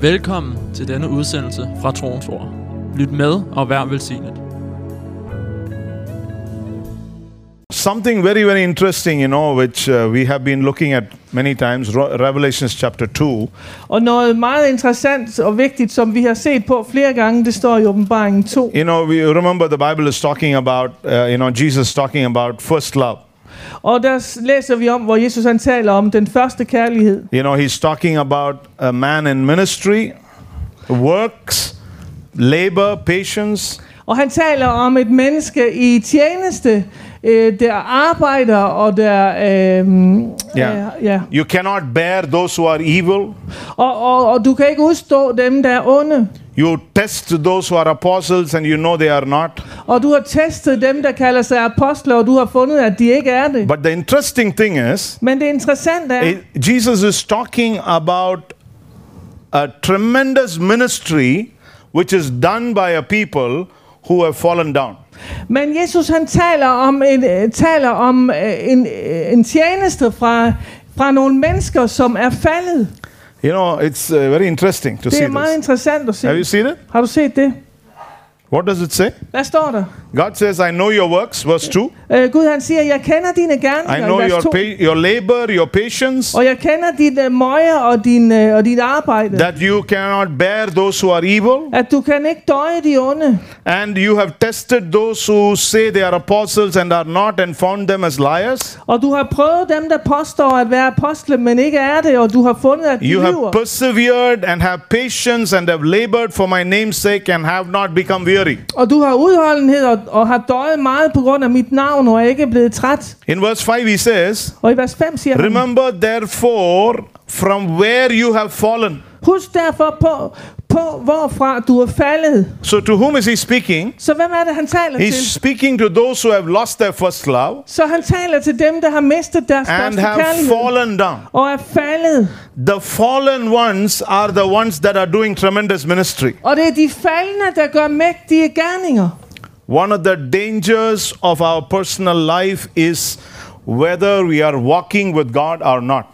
Velkommen til denne udsendelse fra Troens Ord. Lyt med og vær velsignet. Something very, very interesting, you know, which uh, we have been looking at many times, Re- Revelations chapter 2. Og noget meget interessant og vigtigt, som vi har set på flere gange, det står i åbenbaringen 2. You know, we remember the Bible is talking about, uh, you know, Jesus talking about first love. Og der læser vi om, hvor Jesus han taler om den første kærlighed. You know, he's talking about a man in ministry, works, labor, patience, Og han taler om et menneske i tjeneste, øh, der arbejder og der... Øh, Ja. øh, ja. You cannot bear those who are evil. Og, og, og du kan ikke udstå dem, der er onde. You test those who are apostles and you know they are not. Og du har testet dem, der kalder sig apostler, og du har fundet, at de ikke er det. But the interesting thing is, Men det interessante er, Jesus is talking about a tremendous ministry which is done by a people who have fallen down. Men Jesus han taler om en, øh, taler om øh, en, øh, en tjeneste fra, fra nogle mennesker, som er faldet. You know, it's uh, very interesting to Det see er meget this. interessant at Have you se. seen it? Har du set det? What does it say? Hvad står der? God says, I know your works, verse 2. Øh, Gud han siger, jeg kender dine I gerninger, know i vers your, 2. pa- your labor, your patience, Og jeg kender dit uh, møjer og, din, uh, og dit arbejde. that you cannot bear those who are evil, At du kan ikke døje de onde. and you have tested those who say they are apostles and are not, and found them as liars. Og du har prøvet dem, der påstår at være apostle, men ikke er det. Og du har fundet, at de You have persevered and have patience and have labored for my name's sake and have not become weary. Og du har udholdenhed og, og har døjet meget på grund af mit navn, og er ikke blevet træt. In verse 5, he says, Og i vers 5 siger han, Remember therefore from where you have fallen. Husk derfor på, på, hvorfra du er faldet. So, to whom is he speaking? Så hvem er det, han taler He's til? speaking to those who have lost their first love Så han taler til dem, der har mistet deres and første have kærlighed. fallen down. Og er faldet. The fallen ones are the ones that are doing tremendous ministry. Og det er de faldende, der gør mægtige gerninger. One of the dangers of our personal life is whether we are walking with God or not.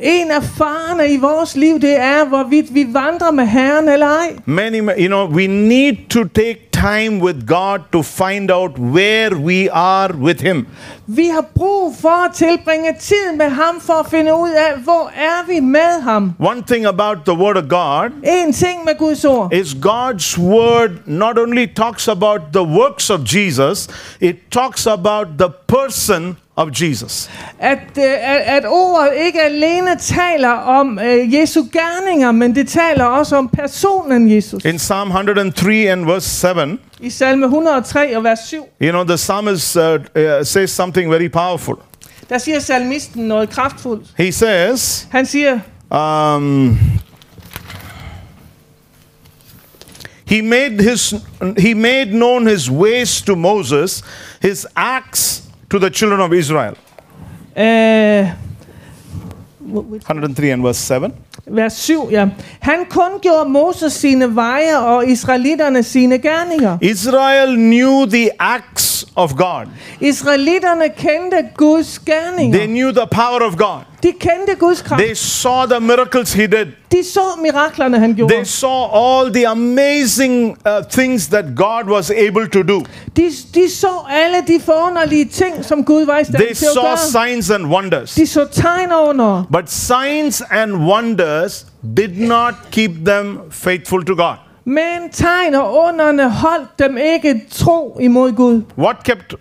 En af farerne i vores liv, det er, hvorvidt vi vandrer med Herren eller ej. Many, you know, we need to take time with God to find out where we are with Him. Vi har brug for at tilbringe tid med ham, for at finde ud af, hvor er vi med ham. One thing about the Word of God En ting med Guds ord. is God's Word not only talks about the works of Jesus, it talks about the person of Jesus. At, øh, at, at ordet ikke alene taler om øh, Jesu gerninger, men det taler også om personen Jesus. In Psalm 103 and verse 7, I salme 103 og vers 7, you know, the psalmist uh, uh, says something very powerful. der siger salmisten noget kraftfuldt. He says, Han siger, um, he made his he made known his ways to Moses, his acts to the children of Israel. øh, 103 and verse 7. vers 7, ja. Han kundgjorde Moses sine veje og israelitterne sine gerninger. Israel knew the acts of God. Israelitterne kendte Guds gerninger. They knew the power of God. De kendte Guds kraft. They saw the miracles he did. De så miraklerne, han gjorde. They saw all the amazing uh, things that God was able to do. De, de så alle de forunderlige ting, som Gud var i stand They til at saw gøre. signs and wonders. De så tegn under. But signs and wonders did not keep them faithful to God. Men tegn og underne holdt dem ikke tro imod Gud. What kept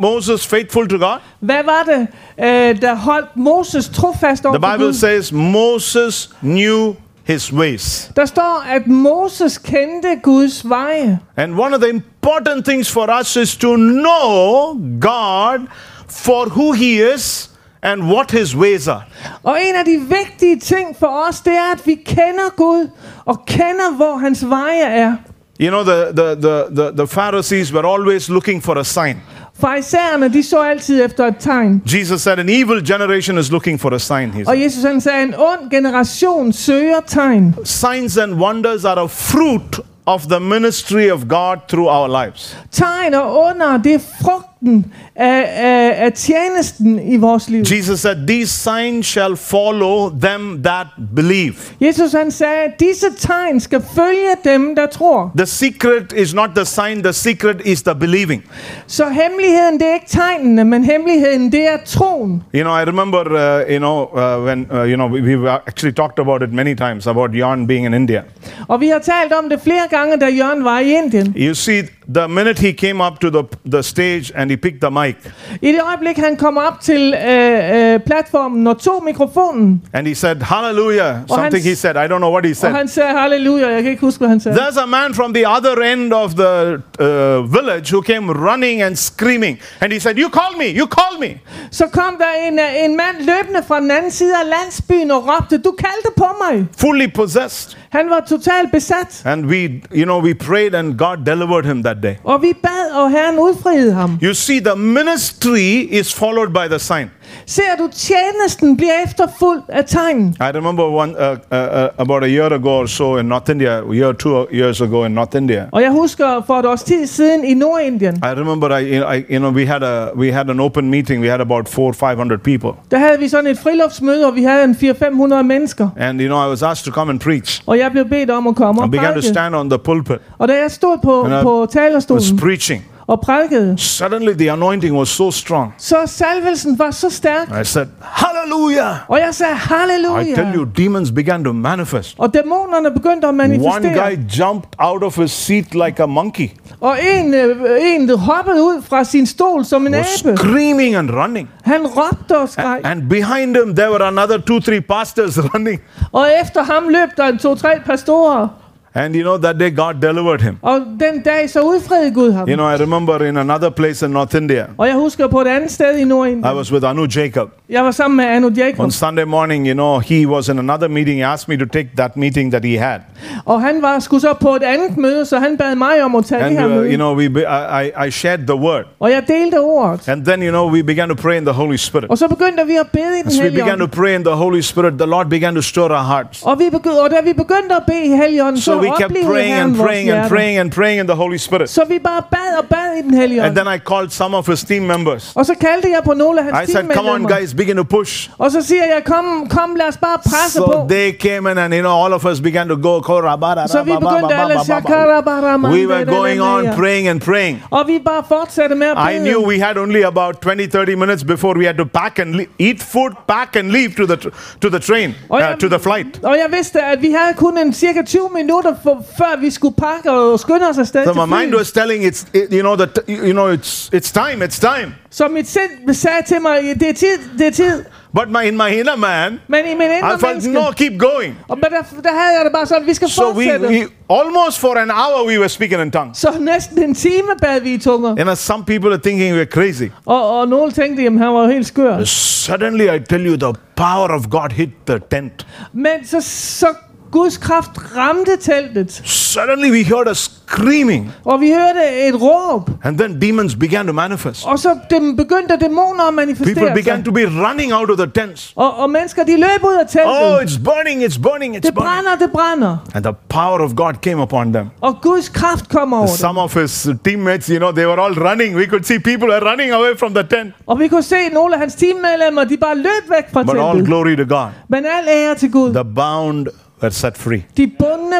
Moses faithful to God? Hvad var det, øh, der holdt Moses trofast over The Bible Gud? says Moses knew his ways. Der står, at Moses kendte Guds veje. And one of the important things for us is to know God for who he is and what his ways are. Og en af de vigtige ting for os, det er, at vi kender Gud og kender, hvor hans veje er. You know, the, the, the, the, the Pharisees were always looking for a sign. Farisæerne, de så altid efter et tegn. Jesus said, An evil generation is looking for a sign. He Og. Jesus han sagde, en ond generation søger tegn. Signs and wonders are a fruit of the ministry of God through our lives. Tegn og under, det er frugt frugten af, af, af tjenesten i vores liv. Jesus said, These signs shall follow them that believe. Jesus han sagde, disse tegn skal følge dem, der tror. The secret is not the sign, the secret is the believing. Så hemmeligheden, det er ikke tegnene, men hemmeligheden, det er troen. You know, I remember, uh, you know, uh, when, uh, you know, we, we've actually talked about it many times about Jan being in India. Og vi har talt om det flere gange, da Jørgen var i Indien. You see, the minute he came up to the, the stage and he picked the mic I det øjeblik, han kom op til øh, øh, platformen og tog mikrofonen, and he said, Hallelujah, something han- he said, I don't know what he og said. han sagde halleluja, jeg kan ikke huske, hvad han sagde. There's a man from the other end of the uh, village who came running and screaming. And he said, You call me, you call me. Så kom der en, øh, en mand løbende fra den anden side af landsbyen og råbte, du kaldte på mig. Fully possessed. Han var totalt besat. And we, you know, we prayed and God delivered him that day. Og vi bad, og Herren udfriede ham. You see, the ministry is followed by the sign. Ser du, tjenesten bliver efterfulgt af tegn. I remember one uh, uh, uh, about a year ago or so in North India, a year, two years ago in North India. Og jeg husker for et års tid siden i Nordindien, I remember, I, I, you know, we had a we had an open meeting. We had about four, five hundred people, der havde vi sådan et friluftsmøde, og vi havde en 400-500 mennesker. and you know, I was asked to come and preach. Og jeg blev bedt om at komme I og began to prædike. stand on the pulpit. Og da jeg stod på, I på was talerstolen preaching. Og prædikede, Suddenly, the anointing was so strong. så salvelsen var så stærk. I said, Hallelujah! Og jeg sagde, I tell you, demons began to manifest. Og dæmonerne begyndte at One manifestere. guy jumped out of his seat like a monkey, Og en, øh, en hoppede ud fra sin stol som en was abe. screaming and running. Han råbte og skreg. And behind him, there were another two, three pastors running. Og efter ham løb der en to-tre pastorer. And you know, that day God delivered him. Og den dag så udfriede Gud ham. You know, I remember in another place in North India, Og jeg husker på et andet sted i I Nordindien. was with Anu Jacob. Jeg var sammen med Anu Jacob. On Sunday morning, you know, he was in another meeting. He asked me to take that meeting that he had. Og han var skulle så på et andet møde, så han bad mig om at tage det And, her uh, møde. you know, we, I, I- I shared the word. Og jeg delte ordet. And then, you know, we began to pray in the Holy Spirit. Og så begyndte vi at bede i den As we began to pray in the Holy Spirit, the Lord began to stir our hearts. Og, vi begyndte, og da vi begyndte at bede i helligånden, så, So we kept praying and praying and praying and praying in the Holy Spirit. Så vi bare bad og bad i den hellige And ånd. then I called some of his team members. Og så kaldte jeg på nogle af I said, Come on, guys, begin to push. Og så siger jeg, kom, kom lad os bare presse So på. they came in, and you know, all of us began to go. Så vi begyndte alle shakarabaramande, We were going on praying and praying. Og vi bare fortsatte med at I knew we had only about 20 30 minutes before we had to pack and eat food, pack and leave to the to the train, uh, to the flight. Og jeg vidste, at vi havde kun en cirka 20 minutter, før vi skulle pakke og skynde os afsted So til my mind was telling it's it, you know that you know it's it's time, it's time. Så mit sind sagde til mig, det er tid, det er tid. But my in my inner man, Men i min I indre felt no, keep going. og men der, der havde jeg det bare sådan, vi skal So we, fortsætte. we almost for an hour we were speaking in tongues. Så næsten en time bad vi i tunger. You know, some people are thinking we're crazy. Og, og nogle tænkte, jamen han var helt skør. Suddenly, I tell you, the power of God hit the tent. Men så, så Guds kraft ramte teltet, Suddenly, we heard a screaming, og vi hørte et råb. and then demons began to manifest. Og så dem begyndte dæmoner at manifestere People began to be running out of the tents. Og, og mennesker, de løb ud af teltet. Oh, it's burning, it's burning, it's det burning. brænder, det brænder. And the power of God came upon them. Og Guds kraft kom over dem. Some of his teammates, you know, they were all running. We could see people were running away from the tent. Og vi kunne se nogle af hans teammedlemmer, de bare løb væk fra But all teltet. glory to God. Men al ære til Gud. The bound were set free. De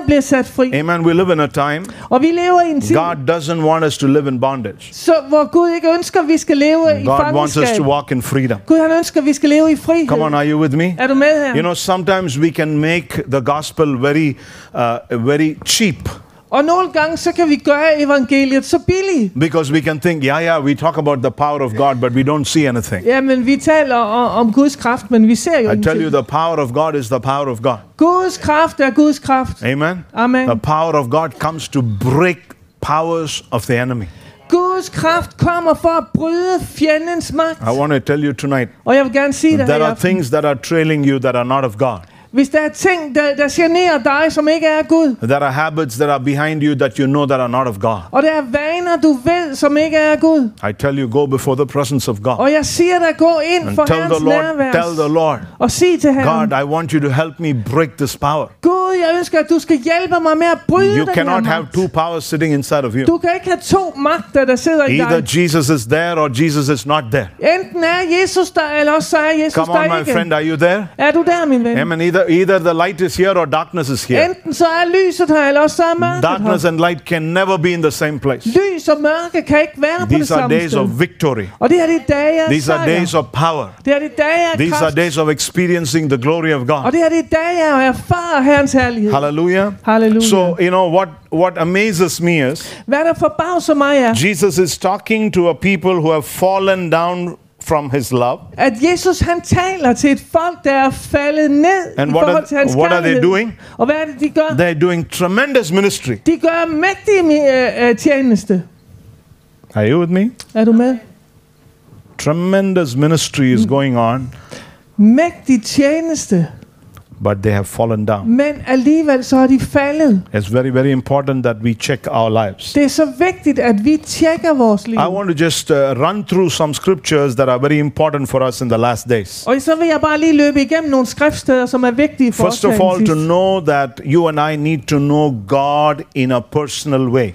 blev sat fri. Amen. We live in a time Og vi lever i en tid, God doesn't want us to live in bondage. så, hvor Gud ikke ønsker, vi skal leve i God wants us to walk in freedom. Gud han ønsker, vi skal leve i frihed. Come on, are you with me? Er du med her? You know, sometimes we can make the gospel very, uh, very cheap Og nogle gange, så kan vi gøre evangeliet så billigt. because we can think, yeah, yeah, we talk about the power of God, but we don't see anything. Jamen, vi taler om, om Guds kraft, men vi ser jo I tell you, the power of God is the power of God. Guds kraft uh, er Guds kraft. Amen. Amen. The power of God comes to break powers of the enemy. Guds kraft kommer for at bryde fjendens magt. I want to tell you tonight Og jeg vil gerne sige her there are things that are trailing you that are not of God. Hvis der er ting, der, der generer dig, som ikke er Gud, There are habits that are behind you that you know that are not of God. og der er vaner, du ved, som ikke er Gud, I tell you, go before the presence of God og jeg siger dig, gå ind and for tell the Herrens Lord, nærvær, tell the Lord, og sig til God, Herren, I want you to help me break this power. Jeg ønsker, at du skal hjælpe mig med at bryde You den her cannot have magt. two powers sitting inside of you. Du kan ikke have to magter, der sidder i Either dig. Jesus is there or Jesus is not there. Enten er Jesus der, eller også så er Jesus Come der on, my ikke. friend, are you there? Er du der, min ven? Amen. Either, either the light is here or darkness is here. Enten så er lyset her, eller også så er mørket Darkness her. and light can never be in the same place. Lys og mørke kan ikke være på det These are samme days sted. of victory. Og det er dage af These are sejr. days of power. Det er dage af These are kraft. days of experiencing the glory of Og God. det er de dage af at erfare Herrens herlighed. Hallelujah. Halleluja. So, you know, what, what amazes me is Hvad der forbavser mig er, Jesus is talking to a people who have fallen down from his love. at Jesus han taler til et folk, der er faldet ned And i what forhold are- til hans what are they doing? Og hvad er det, de gør? They're doing tremendous ministry. De gør mægtig øh, øh, tjeneste. Are you with me? Er du med? Tremendous ministry is going on, Mægtig tjeneste. But they have fallen down. Men alligevel så er de faldet. It's very, very important that we check our lives. Det er så vigtigt, at vi tjekker vores liv. I want to just uh, run through some scriptures that are very important for us in the last days. Og så vil jeg bare lige løbe igennem nogle skriftsteder, som er vigtige for First os. of all, to know that you and I need to know God in a personal way.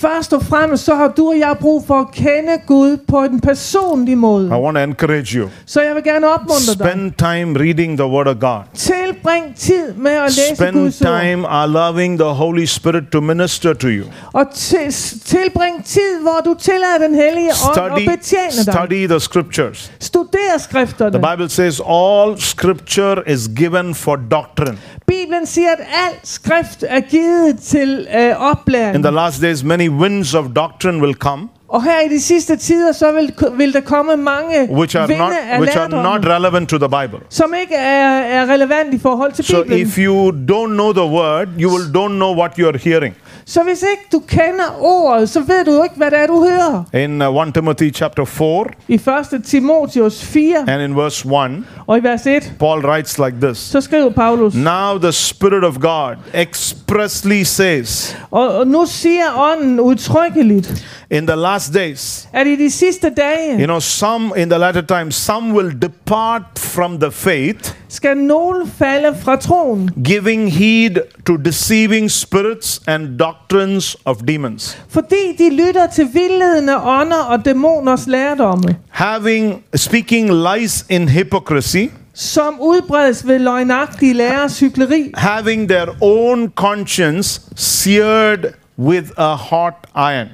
Først og fremmest så har du og jeg brug for at kende Gud på en personlig måde. I want to encourage you. Så jeg vil gerne opmuntre dig. Spend time reading the Word of God. Tilbring tid med at læse Spend Guds ord. time allowing the Holy Spirit to minister to you. Og til, tilbring tid, hvor du tillader den hellige ånd Study, betjene dig. study the scriptures. Studer skrifterne. The Bible says all scripture is given for doctrine. Bibelen siger, at al skrift er givet til øh, oplæring. In the last days, many winds of doctrine will come, Og her i de sidste tider, så vil, vil der komme mange which are not af which are not relevant to the Bible. som ikke er, er relevant i forhold til So Bibelen. if you don't know the word, you will don't know what you are hearing. Så hvis ikke du kender ordet, så ved du ikke, hvad det er, du hører. In uh, 1 Timothy chapter 4 I 1. Timotheus 4 and in verse 1, og i vers 1, Paul writes like this. så skriver Paulus, Now the Spirit of God expressly says, og, og nu siger ånden udtrykkeligt, in the last days, at i de sidste dage you know, some in the latter times, some will depart from the faith, skal nogen falde fra troen, giving heed to deceiving spirits and doctrines of demons, fordi de lytter til vildledende ånder og dæmoners lærdomme, having speaking lies in hypocrisy, som udbredes ved løgnagtige lærers hykleri, having their own conscience seared with a hot iron.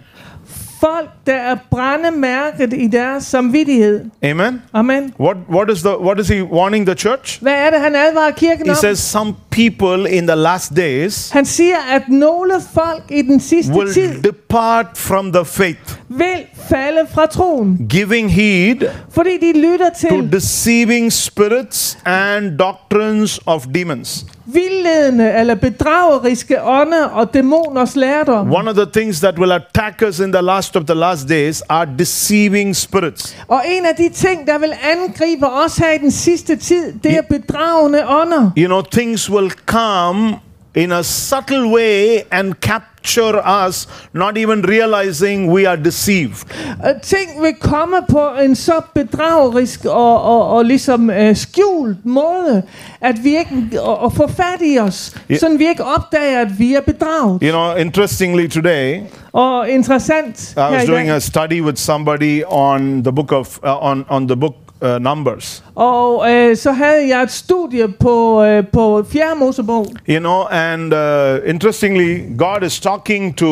Folk, der er brændemærket i deres samvittighed. Amen. Amen. What what is the what is he warning the church? Hvad er det, han advarer kirken He om? says some people in the last days Han siger, at nogle folk i den sidste will tid depart from the faith, vil falde fra troen, giving heed fordi de lytter to deceiving spirits and doctrines of demons. vildledende eller bedrageriske ånder og dæmoners lærdom. One of the things that will attack us in the last of the last days are deceiving spirits. Og en af de ting, der vil angribe os her i den sidste tid, det er bedragende ånder. You know, things will come in a subtle way and capture us, not even realizing we are deceived. Og ting vil komme på en så bedragerisk og, og, og ligesom øh, skjult måde, at vi ikke og, og få fat i os, Ja. sådan vi ikke opdager, at vi er bedraget. You know, interestingly today, Og interessant I was doing a study with somebody on the book of uh, on on the book uh, Numbers. og øh, så havde jeg et studie på, øh, på 4. Mosebog, You know, and uh, interestingly, God is talking to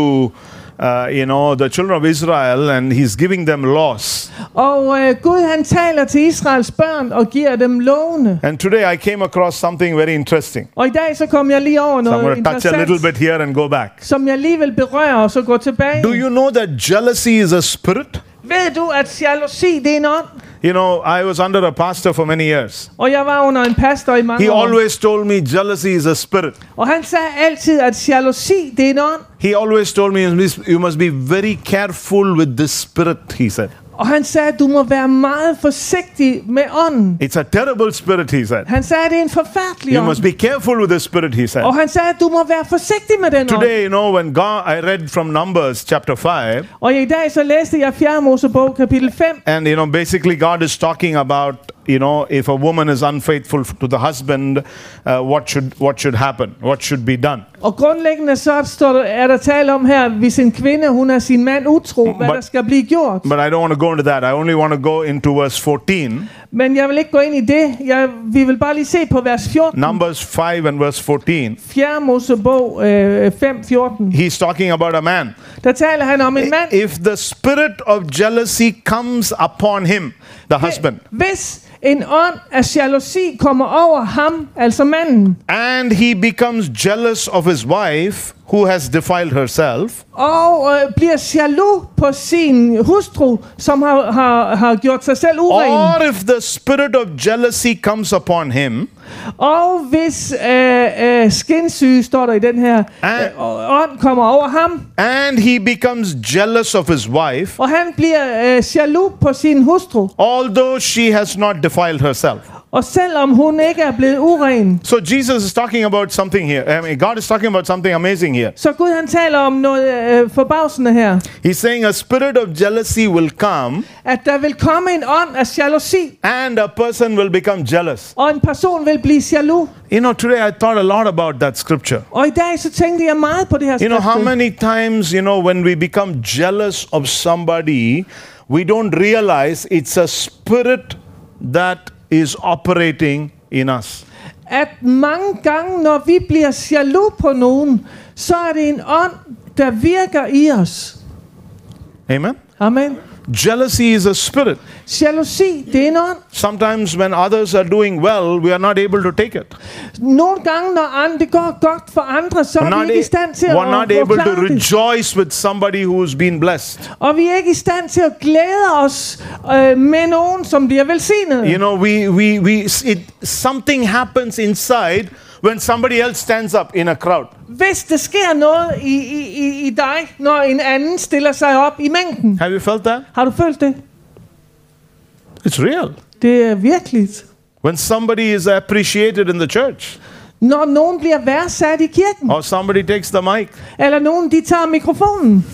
uh, you know the children of Israel, and He's giving them laws. og øh, Gud han taler til Israels børn og giver dem lovene. And today I came across something very interesting. Og i dag så kom jeg lige over So I'm noget to touch a little bit here and go back. som jeg lige vil berøre og så gå tilbage. Do you know that jealousy is a spirit? Du, at er ånd? You know, I was under a pastor for many years. Og jeg var under en pastor i mange He år. always told me jealousy is a spirit. Og han sagde altid, at jalousi det er en ånd. He always told me you must be very careful with this spirit, he said. Og han sagde, du må være meget forsigtig med ånden. It's a terrible spirit, he said. Han sagde, det er en forfærdelig You ånd. must be careful with this spirit, he said. Og han sagde, du må være forsigtig med den ånd. Today, you know, when God, I read from Numbers chapter 5, Og i dag så læste jeg 4. Mosebog kapitel 5. and you know, basically, God is talking about you know, if a woman is unfaithful to the husband, uh, what should what should happen? What should be done? Og grundlæggende så står der, er der tale om her, hvis en kvinde, hun er sin mand utro, hvad But- der skal blive gjort. But I don't want to go into that. I only want to go into verse 14. Men jeg vil ikke gå ind i det. Jeg, vi vil bare lige se på vers 14. Numbers 5 and verse 14. 4. Mosebog øh, 5, 14. He's talking about a man. Der taler han om en mand. If the spirit of jealousy comes upon him, the husband, Hvis en ånd af jalousi kommer over ham, altså manden, and he becomes jealous of his wife who has defiled herself, og øh, bliver jaloux på sin hustru, som har, har, har gjort sig selv uren, or if the spirit of jealousy comes upon him, og hvis øh, øh, skinsyge, står der i den her, Ah. øh, ånd kommer over ham, and he becomes jealous of his wife, og han bliver øh, jaloux på sin hustru, although she has not defiled herself. Og selvom hun ikke er blevet uren, So Jesus is talking about something here. I mean, God is talking about something amazing here. så Gud han taler om noget øh, forbavsende her, He's saying a spirit of jealousy will come, at der vil komme en ånd af jalousi, and a person will become jealous. og en person vil blive jaloux. You know, today I thought a lot about that scripture. Og i dag så tænkte jeg meget på det her You know, how many times, you know, when we become jealous of somebody, we don't realize it's a spirit that is operating in us. At mange gange, når vi bliver jaloux på nogen, så er det en ånd, der virker i os. Amen? Amen. Jealousy is a spirit. Jalousi, det er en ånd. Sometimes when others are doing well, we are not able to take it. Nogle gange, når andre, går godt for andre, så er vi not, ikke i stand til at, we're not able to rejoice with somebody who's been blessed. Og vi er ikke i stand til at glæde os øh, med nogen, som bliver velsignet. You know, we, we, we, it, something happens inside when somebody else stands up in a crowd. Hvis der sker noget i, i, i, i dig, når en anden stiller sig op i mængden. Have you felt that? Har du følt det? It's real. Det er virkeligt. When somebody is appreciated in the church, Når nogen bliver værdsat i kirken, or somebody takes the mic, eller nogen de tager mikrofonen.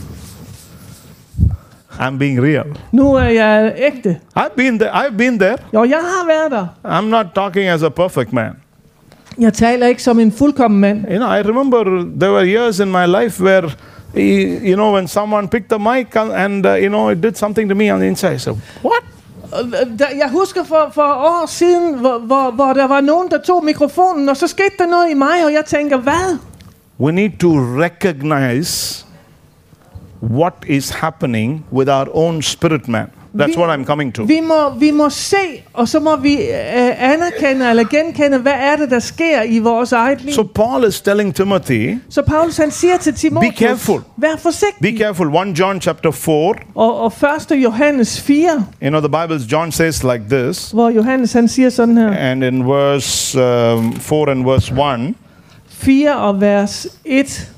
I'm being real. Nu er jeg ægte. I've been there. I've been there. Jo, jeg har været der. I'm not talking as a perfect man. Jeg taler ikke som en fuldkommen mand. You know, I remember there were years in my life where, you know, when someone picked the mic and, uh, you know, it did something to me on the inside. So, what? Øh, der- Jeg husker for, for år siden, hvor, hvor, hvor der var nogen, der tog mikrofonen, og så skete der noget i mig, og jeg tænker, hvad? We need to recognize what is happening with our own spirit man. That's Vi- what I'm coming to. Vi må, vi må se, og så må vi øh, anerkende eller genkende, hvad er det, der sker i vores eget liv. So Paul is telling Timothy, Så Paulus han siger til Timotheus, Be careful. vær forsigtig. be careful. 1 John chapter 4, Og, og 1. Johannes 4, you know, the Bible, John says like this, hvor Johannes han siger sådan her, and in verse um, 4 and verse 1, 4 og vers 1.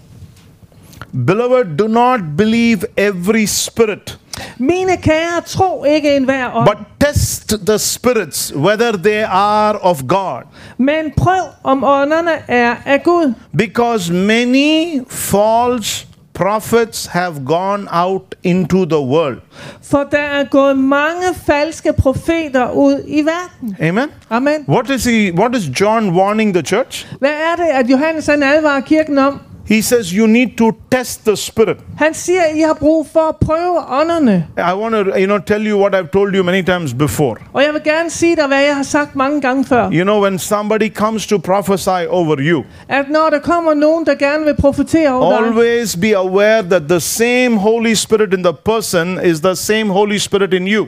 Beloved, do not believe every spirit, Mine kære, tro ikke en hver ånd, but test the spirits whether they are of God. men prøv om ånderne er af Gud. Because many false prophets have gone out into the world. For der er gået mange falske profeter ud i verden. Amen. Amen. What is he what is John warning the church? Hvad er det, at Johannes han advarer kirken om? He says you need to test the spirit. Han siger, I har brug for at prøve ånderne. I want to you know tell you what I've told you many times before. Og jeg vil gerne sige dig, hvad jeg har sagt mange gange før. You know when somebody comes to prophesy over you, At når der kommer nogen, der gerne vil profetere over dig, always be aware that the same Holy Spirit in the person is the same Holy Spirit in you.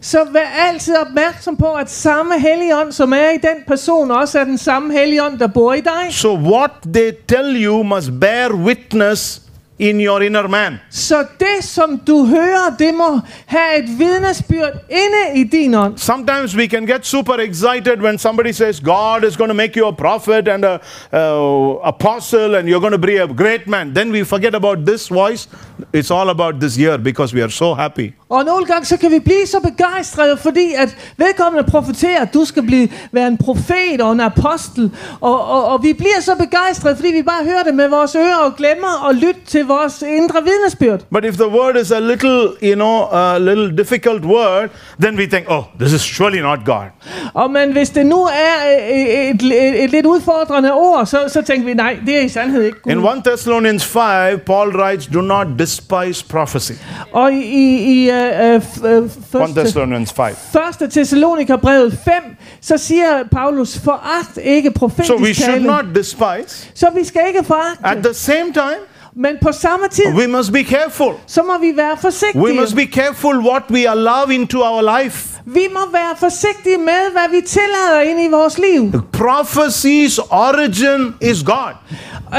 så vær altid opmærksom på, at samme helligånd, som er i den person, også er den samme helligånd, der bor i dig. So what they tell you must bear witness in your inner man. Så det, som du hører, det må have et vidnesbyrd inde i din ånd. Sometimes we can get super excited when somebody says God is going to make you a prophet and a uh, apostle and you're going to be a great man. Then we forget about this voice. It's all about this year because we are so happy. Og nogle gange så kan vi blive så begejstrede, fordi at vedkommende profeterer, at du skal blive, være en profet og en apostel. Og, og, og vi bliver så begejstrede, fordi vi bare hører det med vores ører og glemmer at lytte til vores indre vidnesbyrd. But if the word is a little, you know, a little difficult word, then we think, oh, this is surely not God. Og men hvis det nu er et, et, et, et lidt udfordrende ord, så, så tænker vi, nej, det er i sandhed ikke Gud. In 1 Thessalonians 5, Paul writes, do not despise prophecy. Og i, i, uh, 1 første, Thessalonians 5. første Thessalonikerbrevet 5, så siger Paulus, foragt ikke profetisk So we should not despise. Så vi skal ikke foragte. At the same time, Men på samme tid, we must be careful. så må vi være We forsigtige. must be careful what we allow into our life. Vi må være forsigtige med, hvad vi tillader ind i vores liv. Prophecy's origin is God.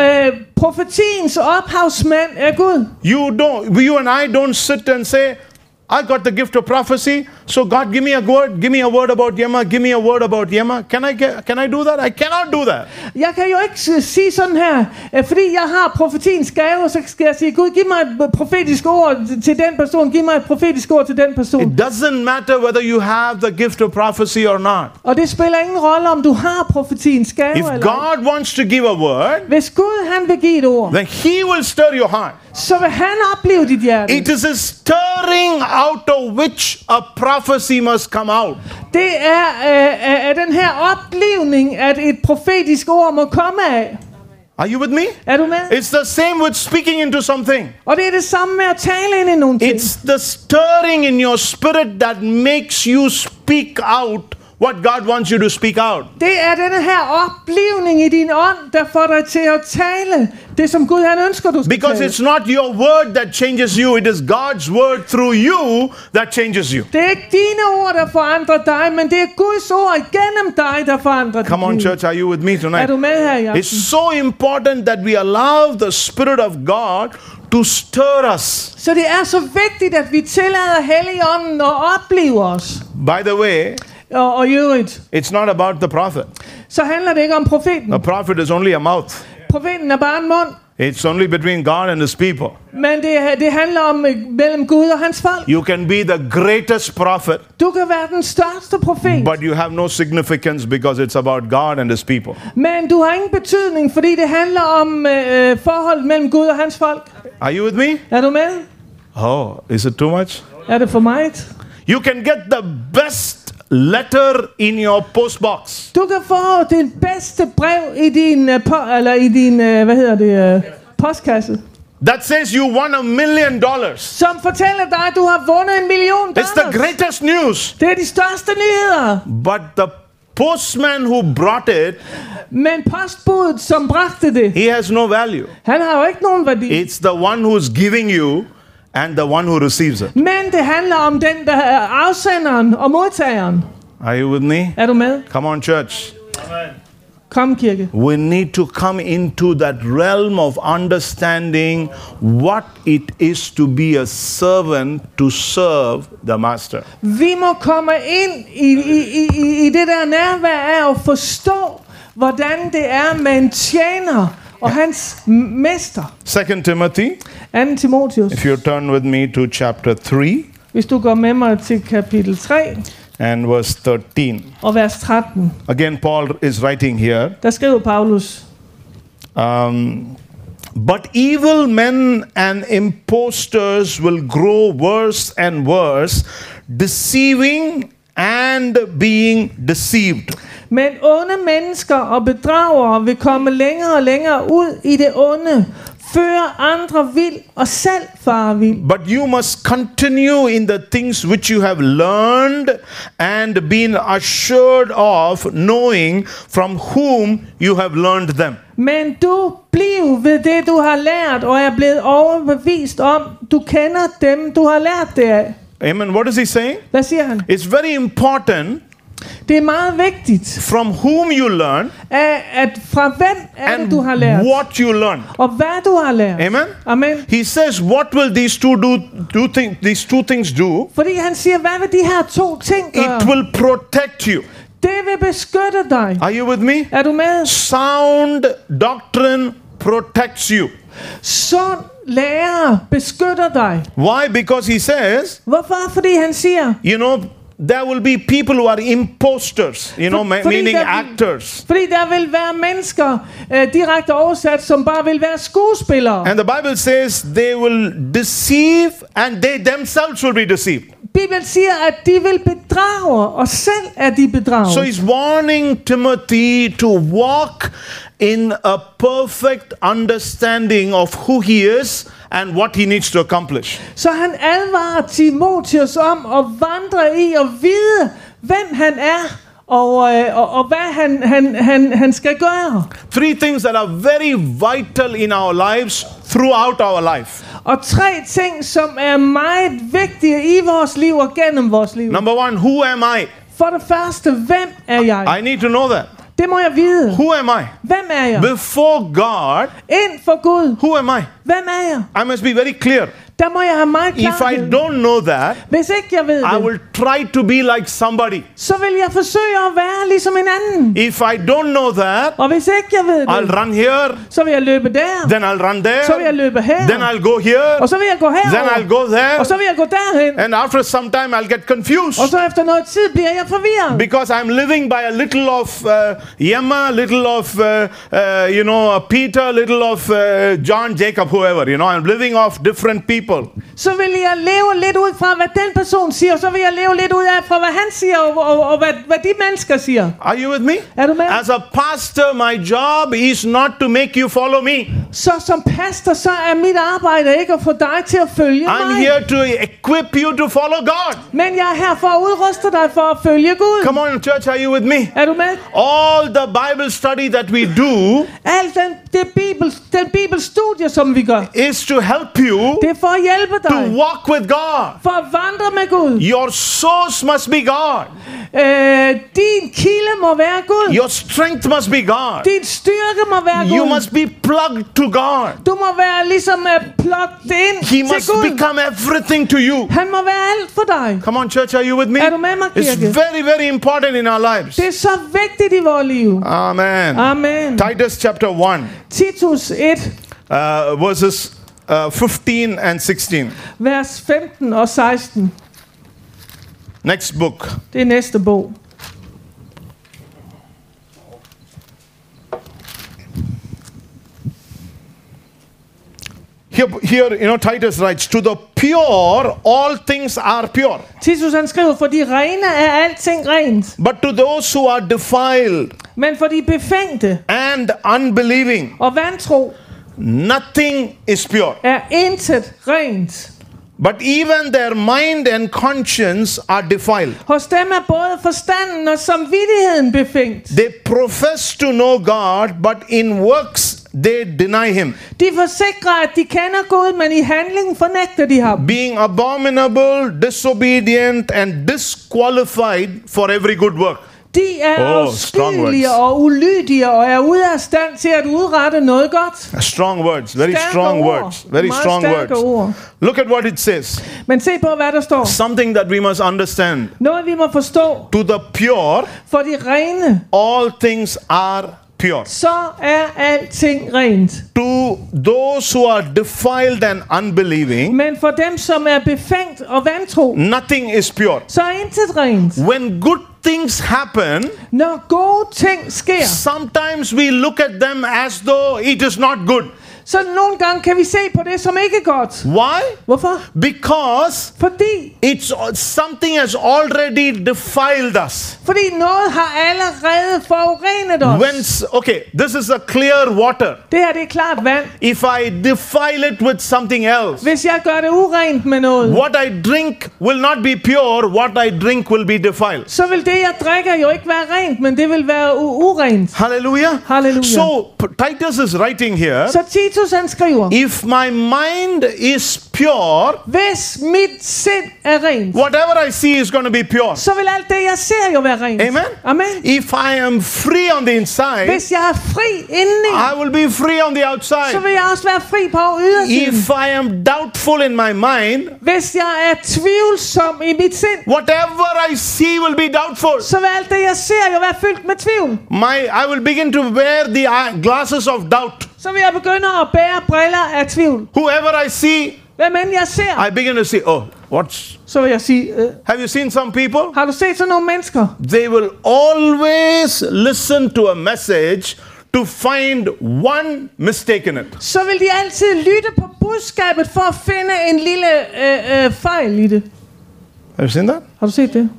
Øh, profetiens ophavsmand er Gud. You don't, you and I don't sit and say, I got the gift of prophecy, so God, give me a word, give me a word about Yema, give me a word about Yema. Can I get, can I do that? I cannot do that. Jeg kan jo ikke sige sådan her, fordi jeg har profetiens gave, så skal jeg sige, Gud, giv mig et profetisk ord til den person, giv mig et profetisk ord til den person. It doesn't matter whether you have the gift of prophecy or not. Og det spiller ingen rolle, om du har profetiens gave If eller. God wants to give a word, Hvis Gud han vil give et ord, then He will stir your heart. så vil han opleve dit hjerte. It is a stirring out of which a prophecy must come out. Det er øh, af- af den her oplevning, at et profetisk ord må komme af. Are you with me? Er du med? It's the same with speaking into something. Og det er det samme med at tale ind i nogle ting. It's the stirring in your spirit that makes you speak out what God wants you to speak out. Det er denne her oplevning i din ånd, der får dig til at tale det, som Gud han ønsker, du skal Because tale. it's not your word that changes you, it is God's word through you that changes you. Det er ikke dine ord, der forandrer dig, men det er Guds ord igennem dig, der forandrer Come on, church, are you with me Er tonight? du med her, Jacob? It's so important that we allow the Spirit of God to stir us. Så det er så vigtigt, at vi tillader Helligånden at opleve os. By the way, Og, i øvrigt, it's not about the prophet. så handler det ikke om profeten. A prophet is only a mouth. Profeten er bare en mund. It's only between God and his people. Men det, det handler om øh, mellem Gud og hans folk. You can be the greatest prophet, Du kan være den største profet, but you have no significance because it's about God and his people. men du har ingen betydning, fordi det handler om øh, forholdet mellem Gud og hans folk. Are you with me? Er du med? Oh, is it too much? Er det for mig? You can get the best letter in your postbox. Du kan få det bedste brev i din, øh, po, eller i din øh, hvad hedder det, øh, postkasse, That says you won a million dollars. som fortæller dig, at du har vundet en million It's the dollars. greatest news. Det er de største nyheder. But the postman who brought it, Men postbuddet, som bragte det, he has no value. han har jo ikke nogen værdi. It's the one who's giving you and the one who receives it. Men det handler om den, der er afsenderen og modtageren. Are you with me? Er du med? Come on, church. Kom, kirke. We need to come into that realm of understanding what it is to be a servant to serve the master. Vi må komme ind i, i, i, i- i det der nærvær af at forstå, hvordan det er med en tjener hans m- mester. 2 Timothy, 2. Timotheus. if you turn with me to chapter 3 Hvis du går med mig til kapitel 3 and verse 13. og vers 13, Again, Paul is writing here. der skriver Paulus, Um, but evil men and impostors will grow worse and worse, deceiving and being deceived. Men onde mennesker og bedragere vil komme længere og længere ud i det onde, føre andre vild og selv fare vild. But you must continue in the things which you have learned and been assured of, knowing from whom you have learned them. Men du bliv ved det, du har lært, og er blevet overbevist om. Du kender dem, du har lært det af. Amen. What is he saying? Hvad siger han? It's very important Det er meget vigtigt, from whom you learn at, at fra hvem er det, and du har lært, what you learn. og hvad du har lært. Amen. Amen. He says, "What will these two do? Do think these two things do? Fordi han siger, hvad vil de her to ting gøre? It will protect you. Det vil beskytte dig. Are you with me? Er du med? Sound doctrine protects you. Sund lærer beskytter dig. Why? Because he says, Hvorfor? Fordi han siger, you know, there will be people who are imposters, you know, fordi meaning der- actors. fordi der vil være mennesker, øh, direkte oversat, som bare vil være skuespillere. And the Bible says they will deceive and they themselves will be deceived. Bibelen siger, at de vil bedrage, og selv er de bedraget. So he's warning Timothy to walk in a perfect understanding of who he is and what he needs to accomplish. Så han advarer Timotheus om at vandre i og vide, hvem han er, og, øh, og, og hvad han, han, han, han skal gøre. Three things that are very vital in our lives throughout our life. Og tre ting, som er meget vigtige i vores liv og gennem vores liv. Number one, who am I? For det første, hvem er jeg? I need to know that. Det må jeg vide. Who am I? Hvem er jeg? Before God, Ind for Gud. who am I? Hvem er jeg? I must be very clear. Der må jeg have meget If I don't know that, Hvis ikke jeg ved I det, will try to be like somebody. så vil jeg forsøge at være ligesom en anden. If I don't know that, Og hvis ikke jeg ved I'll det, run here, så vil jeg løbe der. then I'll run Så vil jeg there, løbe her. then I'll go here, Og så vil jeg gå then I'll herover. go there, Og så vil jeg gå derhen. and after some time I'll get confused Og så efter noget tid bliver jeg forvirret. because I'm living by a little of uh, Yema, little of uh, uh, you know uh, Peter, little of uh, John, Jacob, whoever. You know, I'm living off different people. Så vil jeg leve lidt ud fra, hvad den person siger. Og så vil jeg leve lidt ud af, fra hvad han siger, og, og, og hvad, hvad de mennesker siger. Are you with me? Er du med? As a pastor, my job is not to make you follow me. Så som pastor, så er mit arbejde ikke at få dig til at følge I'm mig. here to equip you to follow God. Men jeg er her for at udruste dig for at følge Gud. Come on, church, are you with me? Er du med? All the Bible study that we do Alt den, det bibel, den bibelstudie, som vi gør, is to help you det er for at hjælpe to walk with God. For at vandre med Gud. Your source must be God. Øh, din kilde må være Gud. Your strength must be God. Din styrke må være You must be plugged to God. Du må være ligesom uh, plugged ind He til must Gud. become everything to you. Han må være alt for dig. Come on, church, are you with me? Er du med mig, It's very, very important in our lives. Det er så vigtigt i vores liv. Amen. Amen. Titus chapter 1, Titus 1, uh, verses uh, 15 and 16. vers 15 og 16. Next book. Det er næste bog. Here, here, you know, Titus writes, To the pure, all things are pure. Titus han skriver, for de rene er alting rent. But to those who are defiled Men for de befængte and unbelieving, og vantro nothing is pure. er intet rent. But even their mind and conscience are defiled. Hos dem er både forstanden og samvittigheden befængt. They profess to know God, but in works they deny Him, De forsikrer, at de kender Gud, men i handlingen fornægter de ham. being abominable, disobedient, and disqualified for every good work. De er Oh, strong afskyelige words. og ulydige og er ude af stand til at udrette noget godt. Strong words, very Stærke strong ord. words, very Meget strong words. ord. Look at what it says. Men se på, hvad der står. Something that we must understand. Noget, vi må forstå. To the pure, For de rene, all things are pure. så er alting rent. To those who are defiled and unbelieving, Men for dem, som er befængt og vantro, nothing is pure. så er intet rent. When good things happen, Når gode ting sker, sometimes we look at them as though it is not good. Så nogle gange kan vi se på det som ikke er godt. Why? Hvorfor? Because Fordi, it's something has already defiled us. fordi noget har allerede forurenet os. When okay, this is a clear water. Det her det er klart vand. If I defile it with something else, Hvis jeg gør det urent med noget, what I drink will not be pure. What I drink will be defiled. så vil det, jeg drikker, jo ikke være rent, men det vil være urent. Hallelujah. Hallelujah. So Titus is writing here. Så Titus skriver, If my mind is pure, hvis mit sind er rent, whatever I see is going to be pure. så vil alt det, jeg ser, jo være rent. Amen. Amen. If I am free on the inside, Hvis jeg er fri indeni, I will be free on the outside. så vil jeg også være fri på ydersiden. If I am doubtful in my mind, Hvis jeg er tvivlsom i mit sind, whatever I see will be doubtful. så vil alt det, jeg ser, jo være fyldt med tvivl. My, I will begin to wear the glasses of doubt. Så vil jeg begynde at bære briller af tvivl. Whoever I see, Hvem end jeg ser, I begin to see, oh, what's. så vil jeg sige, øh, Have you seen some people? har du set sådan nogle mennesker? They will always listen to a message to find one mistake in it. Så vil de altid lytte på budskabet for at finde en lille øh, øh, fejl i det. Have you seen that? Har du set det?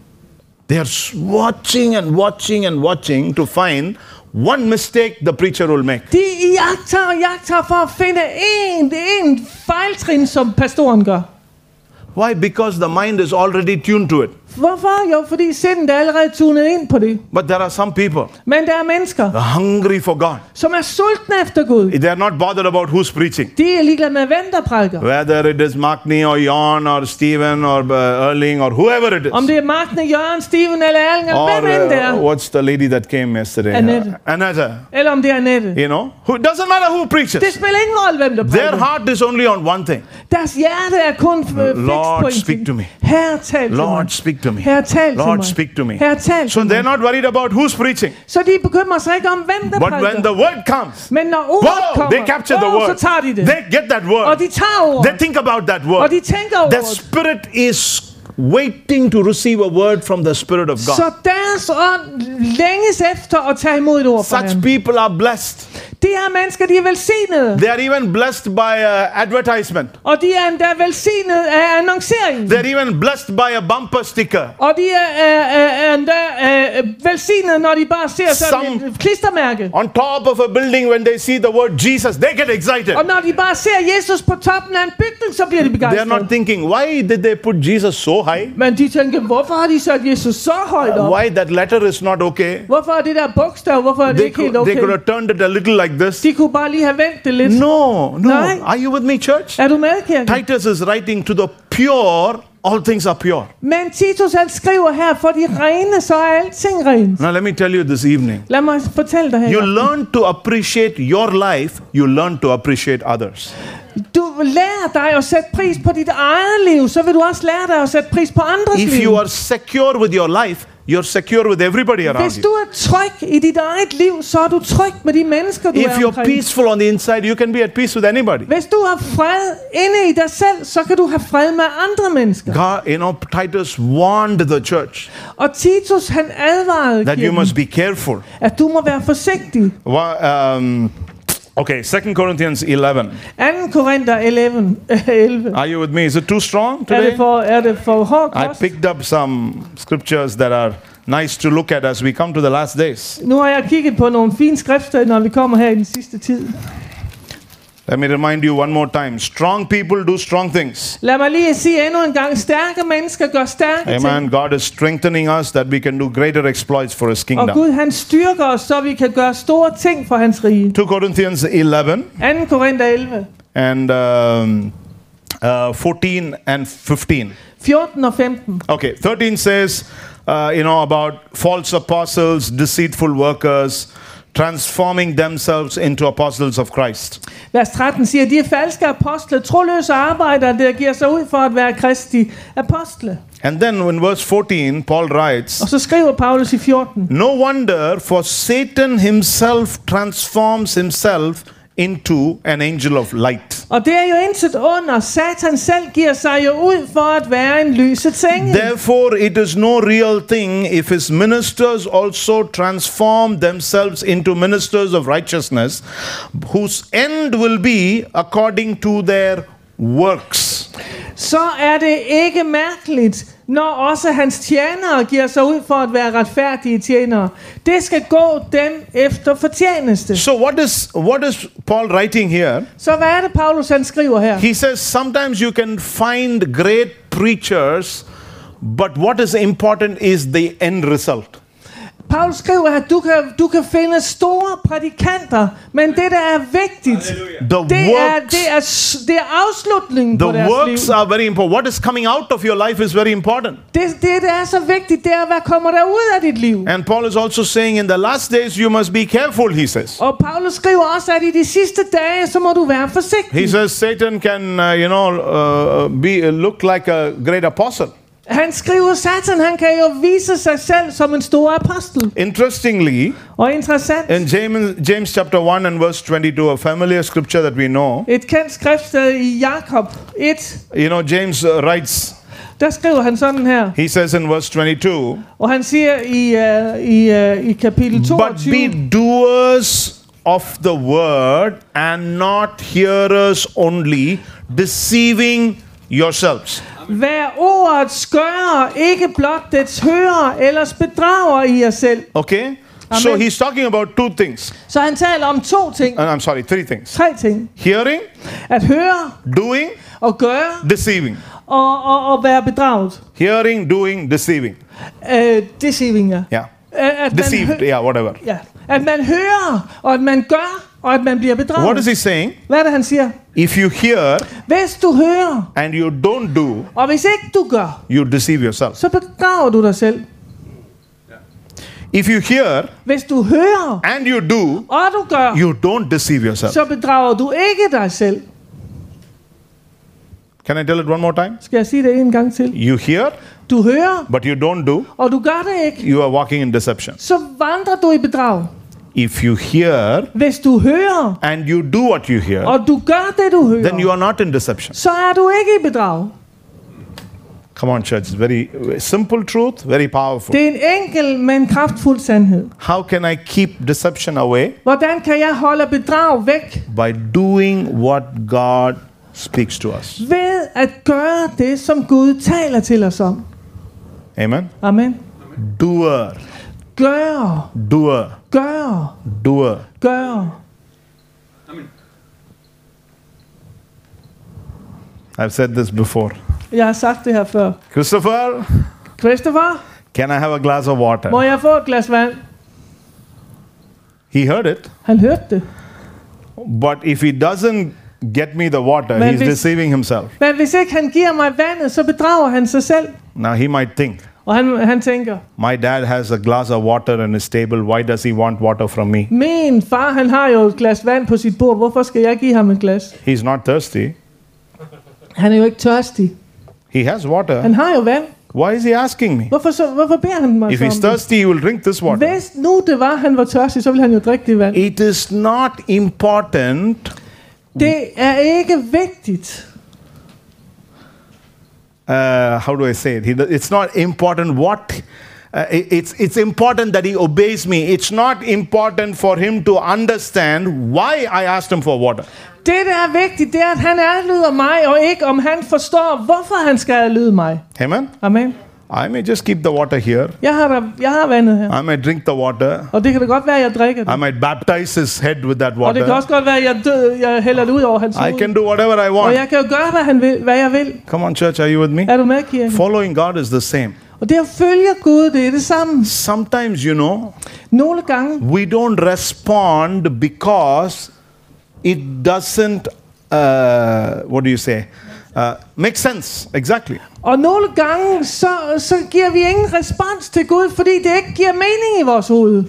They are watching and watching and watching to find one mistake the preacher will make. De jagter og jagter for at finde en, en fejltrin, som pastoren gør. Why? Because the mind is already tuned to it. Hvorfor? Jo, fordi sindet er allerede tunet ind på det. But there are some people Men der er mennesker, hungry for God. som er sultne efter Gud. They are not bothered about who's preaching. De er ligeglade med, hvem der prædiker. Whether it is Magne or Jan or Stephen or uh, Erling or whoever it is. Om det er Magne, Jørgen, Steven eller Erling, eller hvem end det uh, er. what's the lady that came yesterday? Annette. Uh, Annette. Eller om det er Annette. You know, who doesn't matter who preaches. Det spiller ingen rolle, hvem der Their heart is only on one thing. Deres hjerte er kun øh, fikst Lord, speak to me. Herre, tal til Lord, speak to me. Herre, tal til Lord, speak to me. Herre, tal So they're not worried about who's preaching. Så de bekymrer sig ikke om, hvem der But when the word comes, Men når ordet kommer, they capture the word. så tager de det. They get that Og word. de tager They think about that Og word. de tænker over Their spirit is waiting to receive a word from the Spirit of God. Så deres ånd længes efter at tage imod et ord fra Such people are blessed. De her mennesker, de er velsignede. They are even blessed by uh, advertisement. Og de er endda velsignet af annonceringen. They're even blessed by a bumper sticker. Og de er, er, er endda er, velsignet, når de bare ser sådan Some- et klistermærke. On top of a building, when they see the word Jesus, they get excited. Og når de bare ser Jesus på toppen af en bygning, så bliver de They are not begejstrede. thinking, why did they put Jesus so high? Men de hvorfor har de sat Jesus så højt op? Why that letter is not okay? Hvorfor er det der bogstav, hvorfor er det They ikke helt could, they could have turned it a little like this. De kunne bare lige have vendt det lidt. No, no. Nej. Are you with me, church? Er du med, kirke? Titus is writing to the pure, all things are pure. Men Titus han skriver her, for de rene, så er alting rent. Now, let me tell you this evening. Lad mig fortælle dig her. You learn to appreciate your life, you learn to appreciate others. Du lærer dig at sætte pris på dit eget liv, så vil du også lære dig at sætte pris på andres If liv. you are secure with your life, you're secure with everybody around Hvis you. du er tryg i dit eget liv, så er du tryg med de mennesker, du If er you're omkring. peaceful on the inside, you can be at peace with anybody. Hvis du har fred inde i dig selv, så kan du have fred med andre mennesker. God, you know, Titus warned the church Og Titus han advarede that you kirken, must be careful. at du må være forsigtig. Wha- Um, okay, Second Corinthians 11. 2. Korinther 11. 11. Are you with me? Is it too strong Er det today? for, er det for hård I kost? picked up some scriptures that are nice to look at as we come to the last days. Nu har jeg kigget på nogle fine skrifter, når vi kommer her i den sidste tid. Let me remind you one more time strong people do strong things. Lad mig lige sige endnu en gang, stærke mennesker gør stærke ting. Amen. God is strengthening us that we can do greater exploits for His Og kingdom. Gud han styrker os, så vi kan gøre store ting for hans rige. 2 Corinthians 11 2. Korinther 11, and um, uh, 14 and 15. 14 og 15. Okay, 13 says, uh, you know, about false apostles, deceitful workers, transforming themselves into apostles of Christ. Vers 13 siger, de er falske apostle, troløse arbejdere, der giver sig ud for at være kristi apostle. And then in verse 14, Paul writes, Og så skriver Paulus i 14, No wonder, for Satan himself transforms himself into an angel of light. og det er jo intet under. Satan selv giver sig jo ud for at være en lysets engel. Therefore, it is no real thing if his ministers also transform themselves into ministers of righteousness, whose end will be according to their works. Så er det ikke mærkeligt, når også hans tjenere giver sig ud for at være retfærdige tjenere. Det skal gå dem efter fortjeneste. So, what is what is Paul writing here? Så hvad er det, Paulus han skriver her? He says sometimes you can find great preachers, but what is important is the end result. Paulus skriver, at du kan, du kan finde store prædikanter, men det, der er vigtigt, The det er, works, det, er, det er afslutningen på the deres works liv. are very important. What is coming out of your life is very important. Det, det, der er så vigtigt, det er, hvad kommer der ud af dit liv. And Paul is also saying in the last days you must be careful, he says. Og Paulus skriver også, at i de sidste dage, så må du være forsigtig. He says Satan can, uh, you know, uh, be look like a great apostle. Han skriver, Satan han kan jo vise sig selv som en stor apostel. Interestingly, Og interessant, in James, James chapter 1 and verse 22, a familiar scripture that we know, et kendt skriftsted i Jakob 1, you know, James uh, writes, der skriver han sådan her. he says in verse 22, Og han siger i, uh, i, uh, i kapitel But 22, be doers of the word and not hearers only, deceiving yourselves. Vær ordet skøre, ikke blot dets hører, ellers bedrager I jer selv. Okay? So Amen. he's talking about two things. Så han taler om to ting. And I'm sorry, three things. Tre ting. Hearing, At høre doing, og gøre deceiving. og, og, og være bedraget. Hearing, doing, deceiving. Uh, deceiving, ja. Yeah. At, at Deceived, hø- yeah, whatever. ja. At man hører, og at man gør, og at man bliver bedraget. What is he saying? Hvad er det, han siger? If you hear Hvis du hører, and you don't do, og hvis ikke du gør, you deceive yourself. så bedrager du dig selv. If you hear Hvis du hører, and you do, og du gør, you don't deceive yourself. så bedrager du ikke dig selv. Can I tell it one more time? Skal jeg sige det en gang til? You hear, Du hører, but you don't do, og du gør det ikke, you are walking in deception. så vandrer du i bedrag. If you hear Hvis du hører, and you do what you hear, og du gør det, du hører, then you are not in deception. så er du ikke i bedrag. Come on, church. It's very simple truth, very powerful. Det er en enkel, men kraftfuld sandhed. How can I keep deception away? Hvordan kan jeg holde bedrag væk? By doing what God speaks to us. Ved at gøre det, som Gud taler til os om. Amen. Amen. Doer, Gør, doer, gør, doer. gør. I've said this before. Jeg har sagt det her før. Christopher, Christopher, can I have a glass of water? må jeg få et glas vand? He heard it, Han hørte det. but if he doesn't get me the water, Men he's hvis- deceiving himself. Men hvis ikke han giver mig vandet, så bedrager han sig selv. Now he might think, Og han, han tænker, my dad has a glass of water in his table. Why does he want water from me? min far han har jo et glas vand på sit bord. Hvorfor skal jeg give ham et glas? He's not thirsty. Han er jo ikke tørstig. He has water. Han har jo vand. Why is he asking me? Hvorfor, så, hvorfor beder han mig If så he's det? thirsty, he will drink this water. Hvis nu det var, han var tørstig, så ville han jo drikke det vand. It is not important Det er ikke vigtigt. Uh, how do I say it? He, it's not important what. Uh, it- it's, it's important that he obeys me. It's not important for him to understand why I asked him for water. Det, der er vigtigt, det er, at han adlyder mig, og ikke om han forstår, hvorfor han skal adlyde mig. Amen. Amen. I may just keep the water here. Jeg har, jeg har vandet her. I might drink the water. Og det kan da godt være, jeg drikker I might baptize his head with that Og det kan water. også godt være, jeg, død, jeg hælder det ud over hans I hoved. can do whatever I Og want. jeg kan jo gøre, hvad, han vil, hvad jeg vil. Come on, church, are you with me? Er du med, kirke? Following God is the same. Og det at følge Gud, det er det samme. Sometimes, you know, Nogle gange, we don't respond because it doesn't, uh, what do you say, uh, make sense. Exactly. og nogle gange, så, så giver vi ingen respons til Gud, fordi det ikke giver mening i vores hoved.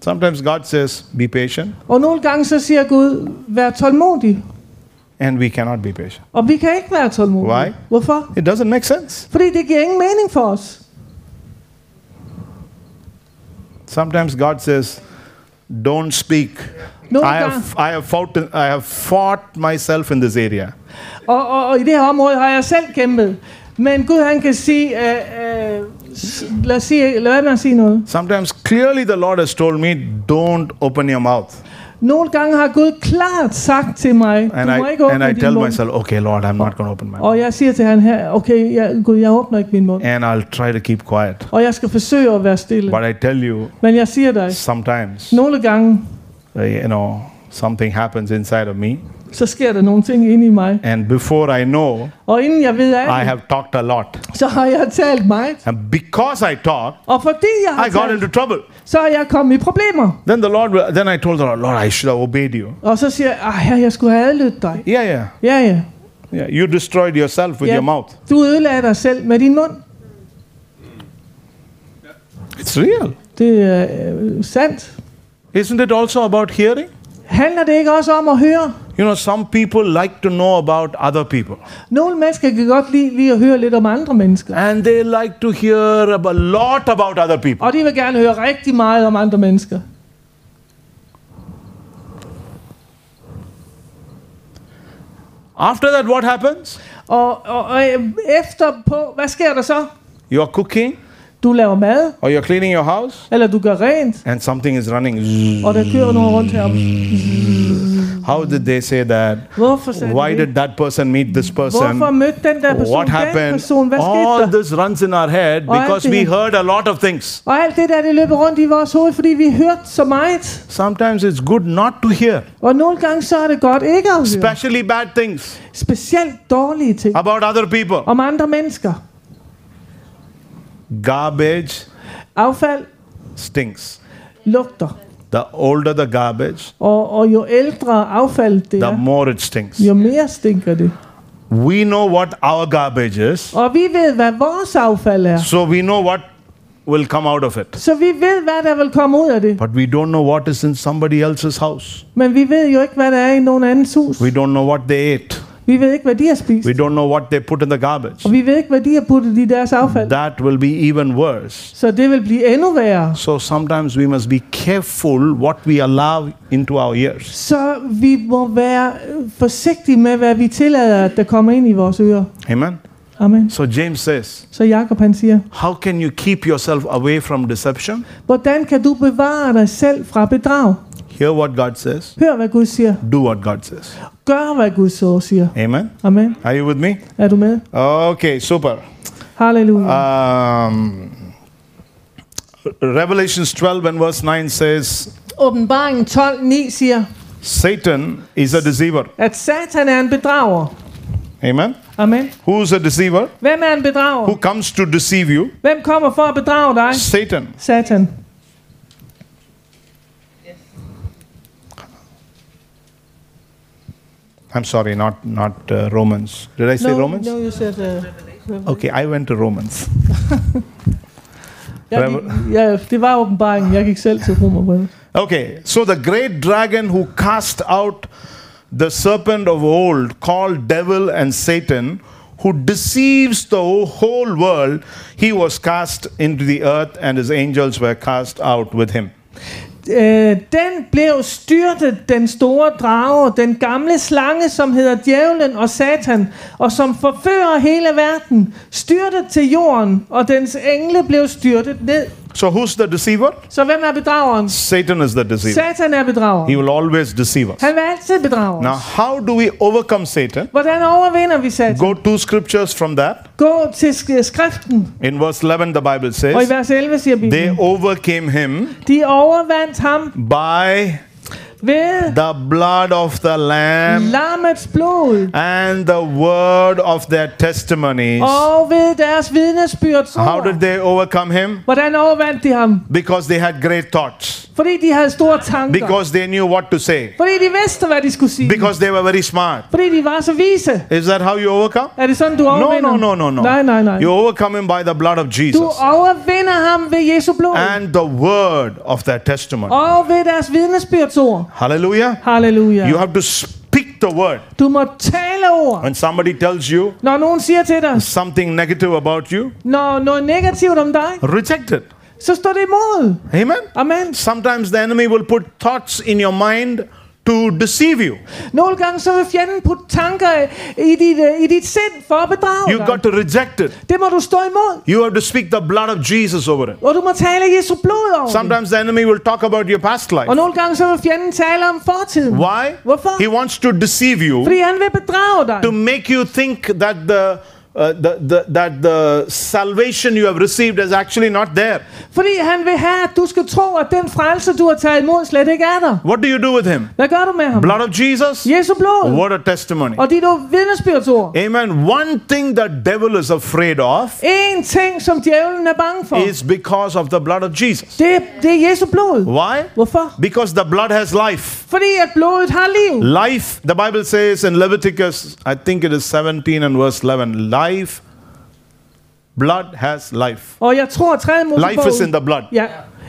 Sometimes God says, be patient, Og nogle gange, så siger Gud, vær tålmodig. and we cannot be patient. Og vi kan ikke være tålmodige. Why? Hvorfor? It doesn't make sense. Fordi det giver ingen mening for os. Sometimes God says, don't speak. I have, I, have fought, I have fought myself in this area. og, og, og i det her område har jeg selv kæmpet. Men Gud han kan sige, øh, s- lad, os sige lad at sige noget. Sometimes clearly the Lord has told me, don't open your mouth. Nogle gange har Gud klart sagt til mig, And du må I, ikke and åbne I din tell mund. myself, okay, Lord, I'm not going to open my mouth. Og jeg siger til han her, okay, jeg, Gud, jeg åbner ikke min mund. And I'll try to keep quiet. Og jeg skal forsøge at være stille. But I tell you, Men jeg siger dig, sometimes, nogle gange, uh, you know, something happens inside of me. Så sker der nogle ting inde i mig. And before I know, Og inden jeg ved af I det, have talked a lot. så har jeg talt meget. And because I talked, Og fordi jeg har I got talt, into trouble. så er jeg kommet i problemer. Then the Lord, then I told the Lord, Lord, I should have obeyed you. Og så siger jeg, ah, jeg skulle have adlydt dig. Yeah, yeah, Ja, ja. yeah. You destroyed yourself with Ja. your mouth. Du ødelagde dig selv med din mund. It's real. Det er øh, sandt. Isn't it also about hearing? Handler det ikke også om at høre? You know, some people like to know about other people. Nogle mennesker kan godt lide lige at høre lidt om andre mennesker. And they like to hear a lot about other people. Og de vil gerne høre rigtig meget om andre mennesker. After that, what happens? Og, og, og øh, efter på, hvad sker der så? You're cooking Du laver mad, or you're cleaning your house eller du gør rent, and something is running. og der kører noget rundt heroppe. How did they say that? Why did that person meet this person? Hvorfor mødte den der person What happened? person? Hvad skete All this runs in our head because we heard a lot of things. Og alt det der, det løber rundt i vores hoved, fordi vi hørte så meget. Sometimes it's good not to hear, Og nogle gange så det godt ikke at høre. especially bad things Specielt dårlige ting. about other people. Om andre mennesker. Garbage Affald stinks. lugter. The older the garbage, Og, og jo ældre affald det the er, more it stinks. jo mere stinker det. We know what our garbage is, Og vi ved, hvad vores affald er. so we know what will come out of it. Så vi ved, hvad der vil komme ud af det. But we don't know what is in somebody else's house. Men vi ved jo ikke, hvad der er i nogen andens hus. We don't know what they ate. Vi ved ikke, hvad de har spist. We don't know what they put in the garbage. Og vi ved ikke, hvad de har puttet i deres affald. That will be even worse. Så det vil blive endnu værre. So sometimes we must be careful what we allow into our ears. Så vi må være forsigtige med, hvad vi tillader, at der kommer ind i vores ører. Amen. Amen. So James says, Så Jakob han siger, How can you keep yourself away from deception? hvordan kan du bevare dig selv fra bedrag? Hear what God says, Hør, hvad Gud siger. do what God says. Gør, hvad Gud så siger. Amen. Amen. Are you with me? Er du med? Okay, super. Hallelujah. Um, Revelations 12 and verse 9 says, Åbenbaringen 12, 9 siger, Satan is a deceiver. at Satan er en bedrager. Amen. Amen. Who's a deceiver? Hvem er en bedrager? Who comes to deceive you? Hvem kommer for at bedrage dig? Satan. Satan. I'm sorry, not not uh, Romans. Did I say no, Romans? No, you said, uh, Okay, I went to Romans. ja, de, ja, det var åbenbaringen. Jeg gik selv til Romerbrevet. Okay, so the great dragon who cast out the serpent of old, called devil and Satan, who deceives the whole world, he was cast into the earth, and his angels were cast out with him. Øh, den blev styrtet, den store drage, den gamle slange, som hedder djævlen og satan, og som forfører hele verden, styrtet til jorden, og dens engle blev styrtet ned. So, who's the deceiver? Så hvem er bedrageren? Satan is the deceiver. Satan er bedrager. He will always deceive us. Han vil altid bedrage Now, how do we overcome Satan? Hvordan overvinder vi Satan? Go two scriptures from that. Gå til skriften, In verse 11, the Bible says. og i vers 11 siger They overcame him de overvandt ham by ved the blood of the Lamb lammets blod and the word of their testimonies. og ved deres vidnesbyrds How did they overcome him? Hvordan overvandt de ham? Because they had great thoughts. Fordi de havde store tanker. Because they knew what to say. Fordi de vidste, hvad de skulle sige. Because they were very smart. Fordi de var så vise. Is that how you overcome? Er det sådan, du No, overvinder? no, no, no, no. Nej, nej, nej. You overcome him by the blood of Jesus Du overvinder ham ved Jesu blod. and the word of their testimony. Og ved deres vidnesbyrdsord. Hallelujah. Hallelujah. You have to speak the word. Du må tale ord. When somebody tells you Når nogen siger til dig, something negative about you, når noget negativt om dig, reject it. så står det imod. Amen. Amen. Sometimes the enemy will put thoughts in your mind to deceive you. Nogle gange så vil fjenden putte tanker i dit, i dit sind for at bedrage You dig. got to reject it. Det må du stå imod. You have to speak the blood of Jesus over it. Og du må tale Jesu blod over. Sometimes the enemy will talk about your past life. Og nogle gange så vil fjenden tale om fortiden. Why? Hvorfor? He wants to deceive you Fordi han vil bedrage dig. to make you think that the uh, the, the, that the salvation you have received is actually not there. Fordi han vil have, at du skal tro, at den frelse, du har taget imod, slet ikke er der. What do you do with him? Hvad gør du med ham? Blood of Jesus? Jesu blod. What a testimony. Og dit vidnesbyrdsord. Amen. One thing the devil is afraid of En ting, som djævlen er bange for, is because of the blood of Jesus. det, det er Jesu blod. Why? Hvorfor? Because the blood has life. Fordi at blodet har liv. Life, the Bible says in Leviticus, I think it is 17 and verse 11, life, blood has life. Og jeg tror, at tredje Mosebog... Life is in the blood. Ja.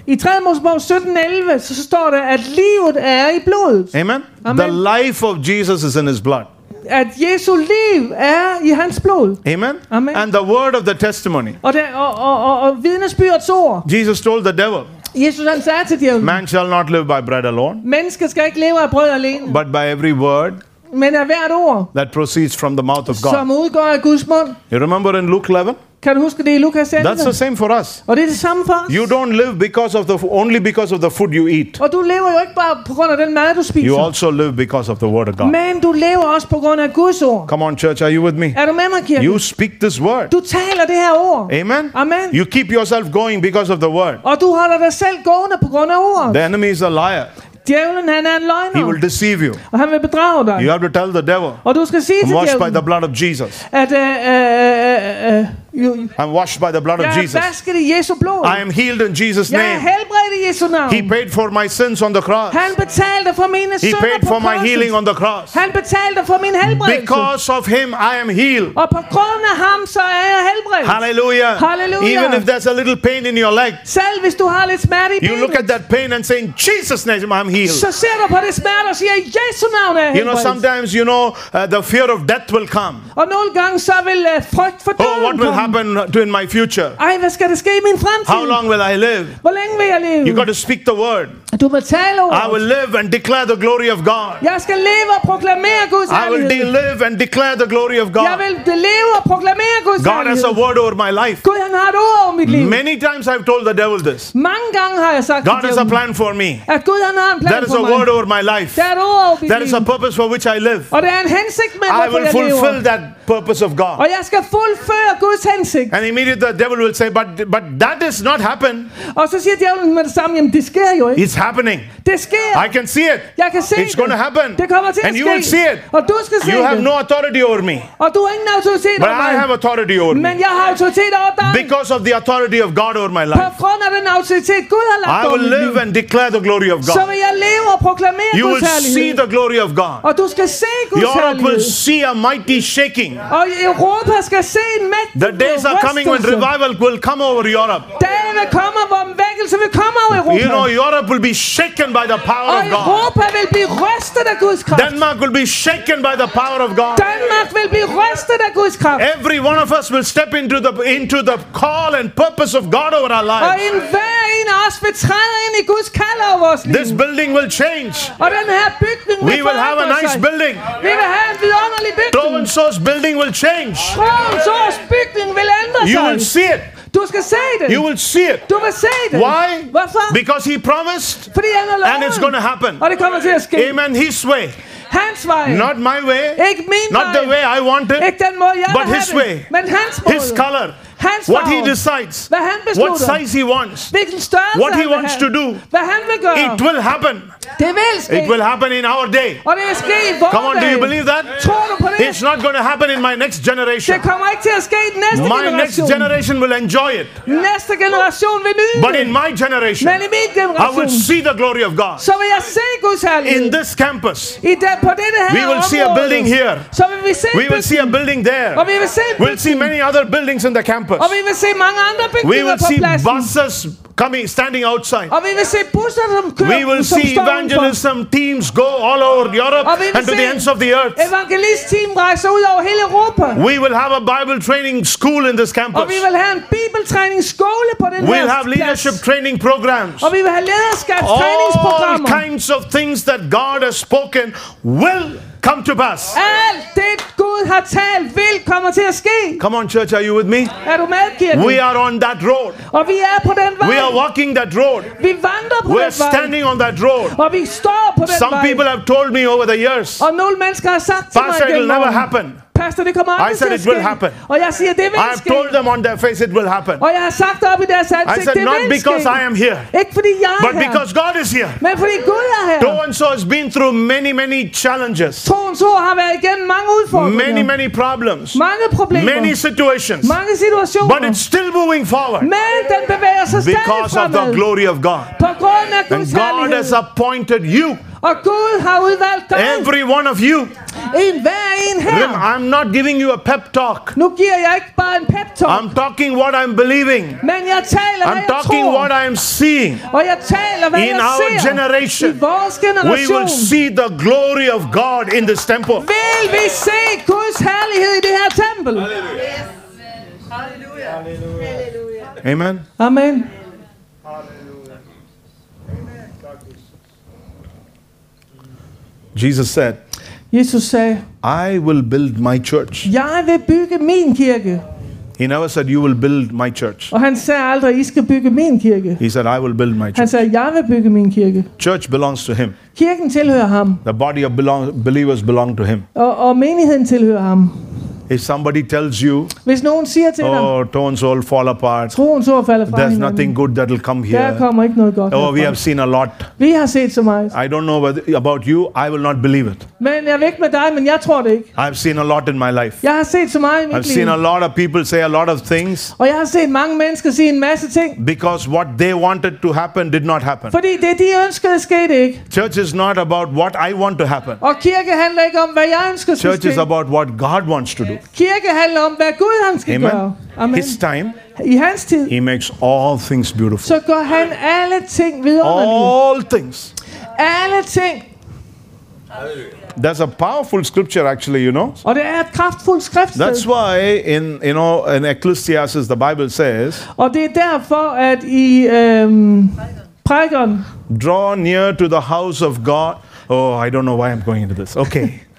I 3. Mosebog 17.11, så står der, at livet er i blodet. Amen? Amen. The life of Jesus is in his blood. At Jesu liv er i hans blod. Amen? Amen. And the word of the testimony. Og, der, og, og, og, og vidnesbyrdets ord. Jesus told the devil, Jesus han sagde til djævlen, Man shall not live by bread alone, mennesker skal ikke leve af brød alene, but by every word men af hvert ord, that proceeds from the mouth of God. som udgår af Guds mund. You remember in Luke 11? Kan du huske det i Lukas 11? That's the same for us. Og det er det samme for os. You don't live because of the only because of the food you eat. Og du lever jo ikke bare på grund af den mad, du You also live because of the word of God. Men du lever også på grund af Guds ord. Come on, church, are you with me? Er du med mig, kirke? You speak this word. Du taler det her ord. Amen. Amen. You keep yourself going because of the word. Og du holder dig selv gående på grund af ordet. The enemy is a liar. Djævlen, han er en He will deceive you. Og han vil bedrage dig. You have to tell the devil, Og du skal sige I'm til washed by the blood of Jesus. at øh, øh, øh, øh, I'm washed by the blood of Jesus. i Jesu blod. I am healed in Jesus' name. helbredt i Jesu navn. He paid for my sins on the cross. Han betalte for mine He paid for my healing on the cross. Han betalte for min helbredelse. Because of him, I am healed. Og på grund af ham, så er. Hallelujah. Hallelujah. Even if there's a little pain in your leg, Selv hvis du har lidt smerte i you look at that pain and say, In Jesus' name, I'm healed. så ser du på det smerte og siger, i Jesu navn er You know, sometimes, you know, uh, the fear of death will come. Og nogle gange så vil uh, Oh, what will komme. Happen to in my future? Ej, hvad skal der ske i min fremtid? How long will I live? Hvor længe vil jeg leve? You got to speak the word. Du må tale I will live and declare the glory of God. Jeg skal leve og proklamere Guds I will live and declare the glory of God. Jeg God. vil leve og proklamere Guds God has a word over my life. Gud, han har et ord over mit liv. Many times I've told the devil this. Mange gange har jeg sagt God has a plan for me. at Gud han har en plan There is for a word over my life. Der er et ord over mit There is liv. a purpose for which I live. Og der er en hensigt med, I will fulfill that purpose of God. Og jeg skal fuldføre Guds hensigt. And immediately the devil will say, But but that is not happen. Og så siger djævlen med det samme, jamen det sker jo ikke. It's happening. Det sker. I can see it. Jeg kan se It's det. going to happen. Det kommer til And at you will see it. Og du skal se You have no authority over me. Og du har ingen autoritet But I have authority over me. Men jeg har autoritet over dig. Because of the authority of God over my På life. grund af den autoritet, Gud har lagt I will live and declare the glory of Så God. vil jeg leve og proklamere You will see the glory of God. Og du skal se Guds Europe will see a mighty shaking. Og Europa skal se en mægtig days are coming when revival will come over Europe. Dagene kommer, hvor vækkelse vil komme over Europa. You know, Europe will be shaken by the power og of God. Europa vil blive rystet af Guds kraft. Denmark will be shaken by the power of God. Danmark vil blive rystet af Guds kraft. Every one of us will step into the into the call and purpose of God over our Og lives. en hver en af os vil træde ind i Guds kald over vores liv. This building will change. Og den her bygning vil We will have a nice building. Vi vil have en vidunderlig So bygning. and so's building will change. Troens bygning vil ændre You will see it. Du skal se det. You will see it. Du vil se det. Why? Hvorfor? Because he promised Fordi han har and it's going to happen. Og det kommer til at ske. Amen. His way. Hans vej. Not my way. Ikke min Not the way I want it. Ikke den måde, jeg But his way. Men hans måde. His color. What he decides. What size he wants. What he wants to do. Hvad han vil gøre. It will happen. Det vil ske. It will happen in our day. Og det vil ske i vores Come on, do you believe that? Tror du på det? It's not going to happen in my next generation. Det kommer ikke til at ske i den næste My next generation. will enjoy it. Næste generation vil nyde But in my generation, i will see the glory of God. så vil jeg se Guds herlighed. In this campus, I den, på dette her we will see a building here. Så vil vi se We will see a building there. Og vi vil se We'll see many other buildings in the campus. Og vi vil se mange andre We will på see pladsen. buses coming, standing outside. Og vi vil se busser, som kører, We will som see evangelism teams go all over Europe Og and to the ends of the earth. Evangelistteam rejser ud over hele Europa. We will have a Bible training school in this Og campus. vi vil have en bibeltræningsskole på den We'll have leadership training programs. Og vi vil have All kinds of things that God has spoken will come to pass. Alt det Gud har talt vil komme til at ske. Come on, church, are you with me? Er du med, kirke? We are on that road. Og vi er på den vej. We are walking that road. Vi vandrer på We're den vej. standing on that road. Og vi står på den Some vej. people have told me over the years, Og nogle mennesker har sagt til mig Pastor, it will never happen. Pastor, kommer aldrig I said it will happen. Og jeg siger, det vil I have ske. told them on their face it will happen. Og jeg har sagt op i deres I said, det not vil because ske. I am here, Ikke fordi jeg er but her, because God is here. men fordi Gud er her. So and so has been through many, many challenges, Troens ord har været igennem mange udfordringer. many, many problems, mange problemer. many situations, mange situationer. but it's still moving forward men den bevæger sig stadig because of the glory of God. På grund af And God has appointed you, Og Gud har udvalgt dig. every one of you, En hver en Rem- I'm not giving you a pep talk. Nu giver jeg ikke bare en pep talk, I'm talking what I'm believing. men jeg taler, I'm talking what I'm seeing. Og jeg taler, hvad In our generation, We will see the glory of God in this temple. Vil vi se Guds herlighed i det her tempel? Amen. Amen. Jesus said, Jesus sagde, I will build my church. jeg vil bygge min kirke. He never said, You will build my church. Og han sagde aldrig, I skal bygge min kirke. He said, I will build my Han church. sagde, jeg vil bygge min kirke. Church belongs to him. Kirken tilhører ham, The body of belong- believers belong to him. og, og menigheden tilhører ham. If somebody tells you, Hvis nogen siger til dig, Oh, tones all fall apart, troen så falder fra there's nothing good that will come here. kommer ikke noget godt Oh, we have seen a lot. Vi har set så meget. I don't know whether, about you, I will not believe it. Men jeg ved ikke med dig, men jeg tror det ikke. I've seen a lot in my life. Jeg har set så meget i I've seen a lot of people say a lot of things Og jeg har set mange mennesker sige en masse ting. because what they wanted to happen did not happen. Fordi det, de ønskede, skete ikke. Church is not about what I want to happen. Og kirke handler ikke om, hvad jeg ønsker skal Church is about what God wants to do. Kirke handler om, hvad Gud han skal gøre. Amen. Amen. His time, I hans tid, He makes all things beautiful. så gør han alle ting vidunderlige. All things. Alle ting. That's a powerful scripture, actually, you know. Og det er et kraftfuldt skriftsted. That's why in you know in Ecclesiastes the Bible says, Og det er derfor, at i øhm, prædikeren, "Draw near to the house of God." Oh, I don't know why I'm going into this. Okay,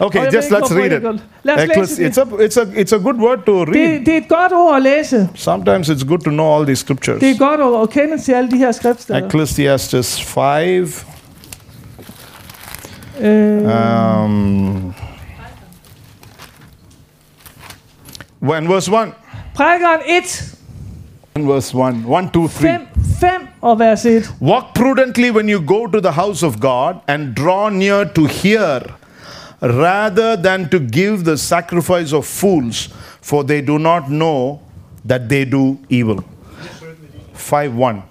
okay, Og just let's read it. os Ecclesi- it's a it's a it's a good word to read. det, det er et godt ord at læse. Sometimes it's good to know all these scriptures. Det er godt at kende til alle de her skriftsteder. Ecclesiastes five. Øh, Um, when verse 1 prædikeren 1, verse 1 1 2 3 5, 5 og vers 1. walk prudently when you go to the house of god and draw near to hear rather than to give the sacrifice of fools for they do not know that they do evil 5 1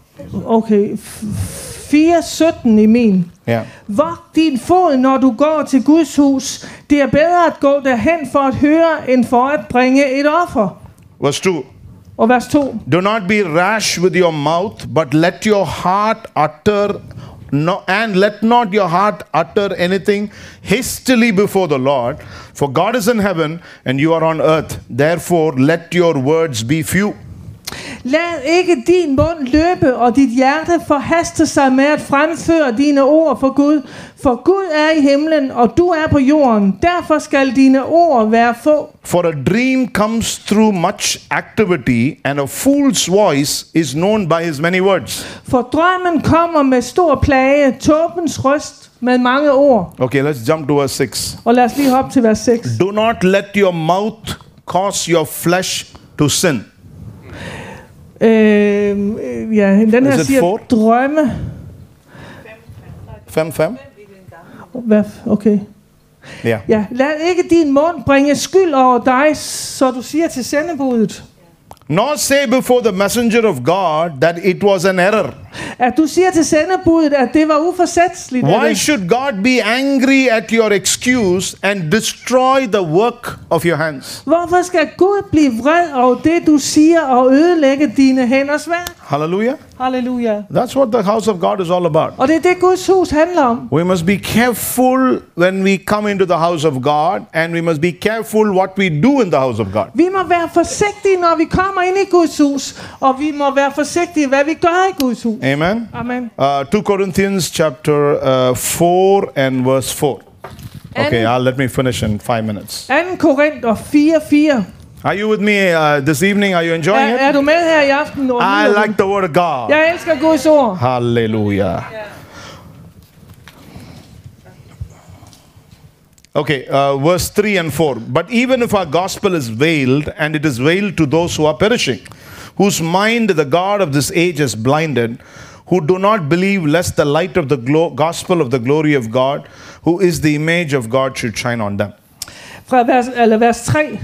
Okay, f- 4.17 i min. yeah Vogt din fod, når du går til Guds hus. Det er bedre at gå derhen for at høre, end for at bringe et offer. verse 2 Og vers 2. Do not be rash with your mouth, but let your heart utter no, and let not your heart utter anything hastily before the Lord. For God is in heaven and you are on earth. Therefore, let your words be few. Lad ikke din mund løbe, og dit hjerte forhaste sig med at fremføre dine ord for Gud. For Gud er i himlen, og du er på jorden. Derfor skal dine ord være få. For a dream comes through much activity, and a fool's voice is known by his many words. For drømmen kommer med stor plage, tåbens røst med mange ord. Okay, let's jump to verse 6. Og lad os lige hoppe til vers 6. Do not let your mouth cause your flesh to sin. Øh, ja, den her it siger four? drømme. Fem, fem? Hvad? Okay. Yeah. Ja, lad ikke din mund bringe skyld over dig, så du siger til sendebudet, Nor say before the messenger of God that it was an error. At du siger til sendebudet, at det var uforsætsligt. Why should God be angry at your excuse and destroy the work of your hands? Hvorfor skal Gud blive vred over det, du siger, og ødelægge dine hænders værk? Hallelujah. Halleluja. That's what the house of God is all about. Og det er det, Guds hus handler om. We must be careful when we come into the house of God, and we must be careful what we do in the house of God. Vi må være forsigtige, når vi kommer ind i Guds hus, og vi må være forsigtige, hvad vi gør i Guds hus. Amen. Amen. Uh, 2 Corinthians chapter uh, 4 and verse 4. Okay, I'll let me finish in five minutes. 2. Korinther 4, 4. Are you with me uh, this evening? Are you Er, enjoying it? er du med her i aften? I like the word of God. Jeg elsker Guds ord. Hallelujah. Okay, uh, verse 3 and 4. But even if our gospel is veiled, and it is veiled to those who are perishing, whose mind the God of this age has blinded, who do not believe, lest the light of the gospel of the glory of God, who is the image of God, should shine on them. Fra vers, eller vers 3.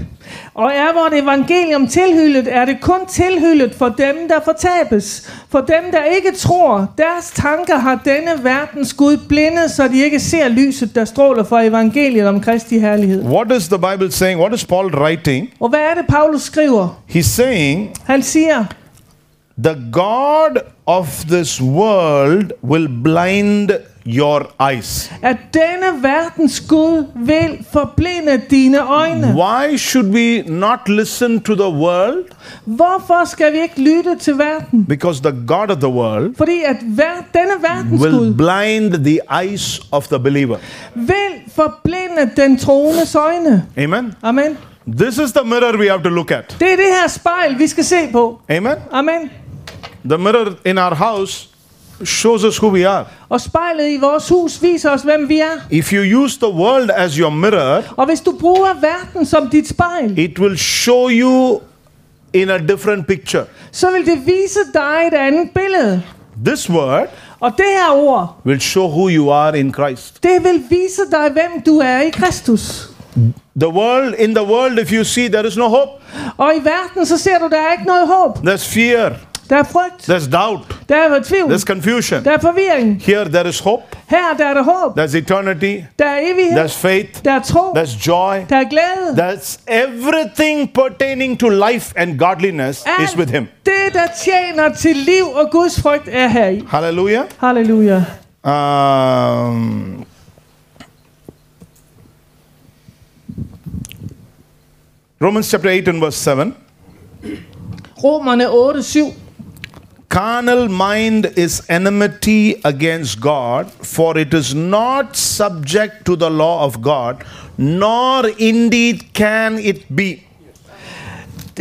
Og er vort evangelium tilhyllet, er det kun tilhyllet for dem, der fortabes. For dem, der ikke tror, deres tanker har denne verdens Gud blindet, så de ikke ser lyset, der stråler fra evangeliet om Kristi herlighed. What is the Bible saying? What is Paul writing? Og hvad er det, Paulus skriver? He's saying, Han siger, The God of this world will blind your eyes. at denne verdens Gud vil forblinde dine øjne. Why should we not listen to the world? Hvorfor skal vi ikke lytte til verden? Because the God of the world Fordi at ver- denne verdens will Gud blind the eyes of the believer. vil forblinde den troendes øjne. Amen. Amen. This is the mirror we have to look at. Det er det her spejl, vi skal se på. Amen. Amen. The mirror in our house shows us who we are. Og spejlet i vores hus viser os, hvem vi er. If you use the world as your mirror, Og hvis du bruger verden som dit spejl, it will show you in a different picture. så vil det vise dig et andet billede. This word Og det her ord, will show who you are in Christ. det vil vise dig, hvem du er i Kristus. The world, in the world, if you see, there is no hope. Og i verden, så ser du, der er ikke noget håb. There's fear, Der er frygt. there's doubt, Der er tvivl. there's confusion. Der er forvirring. Here, there is hope, Her der er der håb. there's eternity, Der er evighed. there's faith, Der er tro. there's joy. Der er glæde. That's everything pertaining to life and godliness is with Him. det, der tjener til liv og Guds frygt, er her i. Hallelujah. Halleluja. Um, Romans chapter 8 and verse 7. Romerne 8, 7. Carnal mind is enmity against God, for it is not subject to the law of God, nor indeed can it be.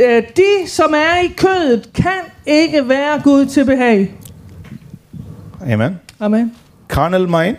Øh, De, som er i kødet, kan ikke være Gud til behag. Amen. Amen. Carnal mind,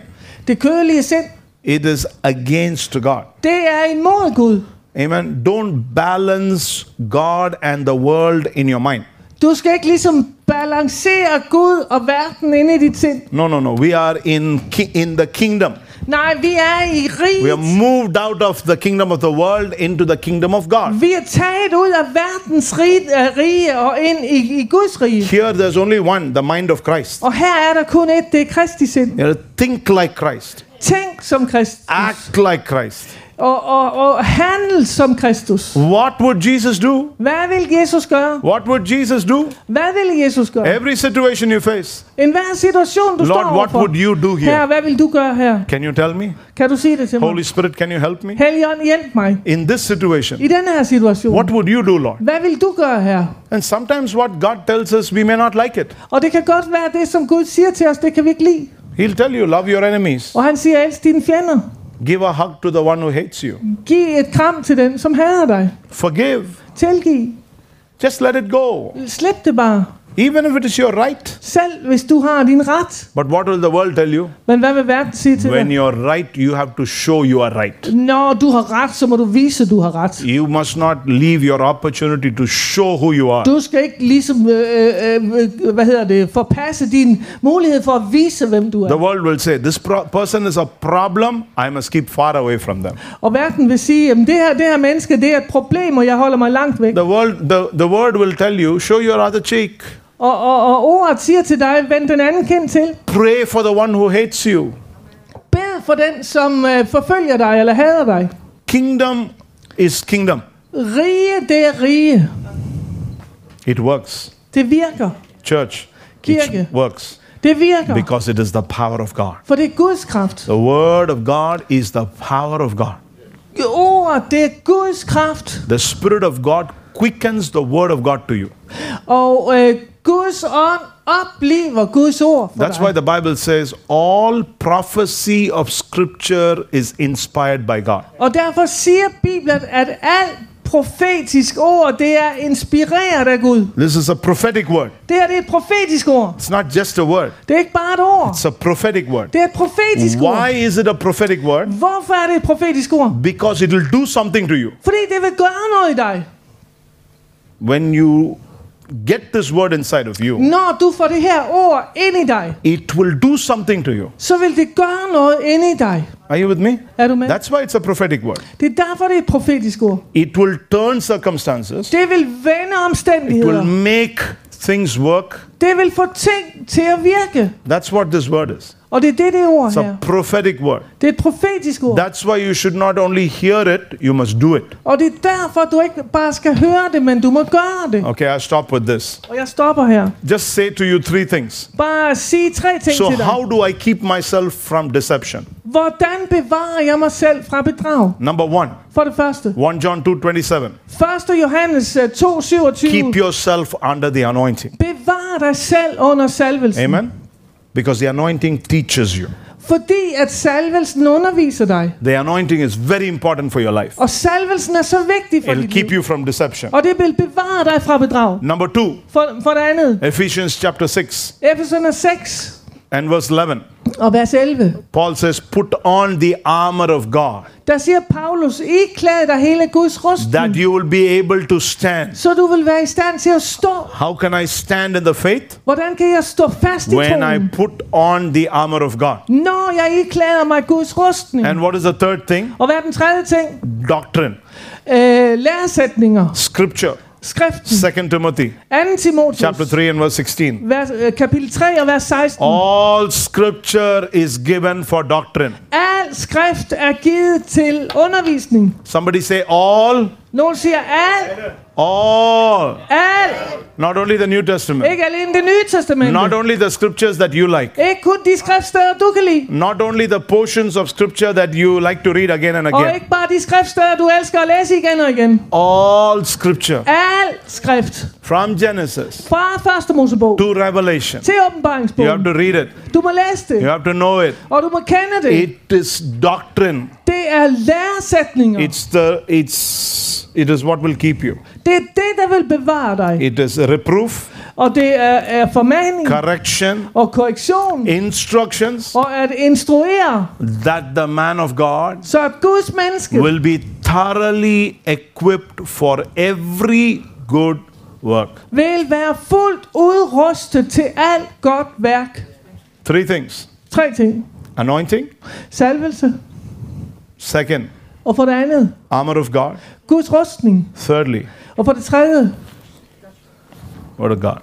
Det kødelige sind, it is against God. det er imod Gud. Amen. Don't balance God and the world in your mind. Du skal ikke ligesom balancere Gud og verden inde i dit sind. No, no, no. We are in in the kingdom. Nej, vi er i We are riget. moved out of the kingdom of the world into the kingdom of God. Vi er taget ud af verdens rige, øh, rige og ind i, i Guds rige. Here, there's only one, the mind of Christ. Og her er der kun et, det er Kristi sind. Know, think like Christ, Tænk som Kristus. act like Christ. Og, og, og handle som Kristus. What would Jesus do? Hvad vil Jesus gøre? What would Jesus do? Hvad vil Jesus gøre? Every situation you face, En hver situation, du står Lord, what overfor. would you do Her, here? hvad vil du gøre her? Can you tell me? Kan du sige det til mig? Holy Spirit, can you help me? Helligånd, hjælp mig. In this situation, I den her situation. what would you do, Lord? Hvad vil du gøre her? And sometimes what God tells us, we may not like it. Og det kan godt være, det som Gud siger til os, det kan vi ikke lide. He'll tell you, love your enemies. Og han siger, elsk dine fjender. Give a hug to the one who hates you. Giv et kram til den, som hader dig. Forgive. Tilgiv. Just let it go. Slip det bare. Even if it is your right. Selv hvis du har din ret. But what will the world tell you? Men hvad vil verden sige til When dig? you're right, you have to show you are right. Når du har ret, så må du vise, du har ret. You must not leave your opportunity to show who you are. Du skal ikke ligesom, øh, øh, øh, hvad hedder det, forpasse din mulighed for at vise, hvem du er. The world will say, This pro- person is a problem. I must keep far away from them. Og verden vil sige, at det her, det her menneske, det er et problem, og jeg holder mig langt væk. The world, the, the word will tell you, show your other cheek. Og, og, og ordet siger til dig, vend den anden kind til. Pray for the one who hates you. Bed for den, som øh, forfølger dig eller hader dig. Kingdom is kingdom. Rige, det er rige. It works. Det virker. Church, Kirke. it works Det virker. because it is the power of God. For det er Guds kraft. The word of God is the power of God. Ordet, det er Guds kraft. The Spirit of God quickens the word of God to you. Og øh, Guds ånd opliver Guds ord for That's why the Bible says all prophecy of Scripture is inspired by God. Og derfor siger Bibelen, at alt profetisk ord, det er inspireret af Gud. This is a prophetic word. Det her det er et profetisk ord. It's not just a word, Det er ikke bare et ord. it's a prophetic word. Det er et profetisk ord. Why is it a prophetic word? Hvorfor er det et profetisk ord? Because it will do something to you. Fordi det vil gøre noget i dig. When you get this word inside of you, Når du får det her ord ind i dig, it will do something to you. så vil det gøre noget ind i dig. Are you with me? Er du med? That's why it's a prophetic word. Det er derfor, det er et profetisk ord. It will turn circumstances, Det vil vende it will make things work. Det vil få ting til at virke. That's what this word is. Og det er det, det ord It's her. a prophetic word. Det er et profetisk ord. That's why you should not only hear it, you must do it. Og det er derfor, du ikke bare skal høre det, men du må gøre det. Okay, I'll stop with this. Og jeg stopper her. Just say to you three things. Bare sige tre ting So, til dig. how do I keep myself from deception? Hvordan bevarer jeg mig selv fra bedrag? Number one, For det første. 1 John 2 27. 1. Johannes øh, 2, 27. Keep yourself under the anointing. Bevar dig selv under salvelsen. Amen? Because the anointing teaches you. Fordi at salvelsen underviser dig. The anointing is very important for your life. Og salvelsen er så vigtig for It'll dit keep liv. you from deception. Og det vil bevare dig fra bedrag. Number two, For, for det andet. Ephesians chapter 6 Efeserne 6 and verse 11. og vers 11. Paul says, Put on the armor of God Der siger Paulus, I klæder dig hele Guds rustning. that you will be able to stand. Så du vil være i stand til at stå. How can I stand in the faith? Hvordan kan jeg stå fast i When I put on the armor of God. Når jeg iklæder mig Guds rustning. And what is the third thing? Og hvad er den tredje ting? Doctrine, Øh, læresætninger. scripture. Skriften. 2 Timothy 2. Timotheus. chapter 3 and verse 16. Vers, øh, kapitel 3 og vers 16. All scripture is given for doctrine. Al skrift er givet til undervisning. Somebody say all, Siger al, all. al. Not only the New Testament. Ikke alene det nye testamente. Not only the scriptures that you like. Ikke kun de skriftsteder, du kan lide. Not only the portions of scripture that you like to read again and Og again. ikke bare de skriftsteder, du elsker at læse igen og igen. All scripture. Al skrift. From Genesis Fra første Mosebog to Revelation. til You have to read it. Du må læse You have to know it. og du må kende det. It is doctrine. Det er læresætninger. It's the it's it is what will keep you. Det er det, der vil bevare dig. It is reproof, Og det er, er formaning correction, og korrektion instructions og at instruere, that the man of God så at Guds menneske will be thoroughly equipped for every good work. vil være fuldt udrustet til alt godt værk. Three things. Tre ting. Anointing, Salvelse. second, Og for det andet, armor of God, Guds rustning. thirdly, Og for det tredje, word of God.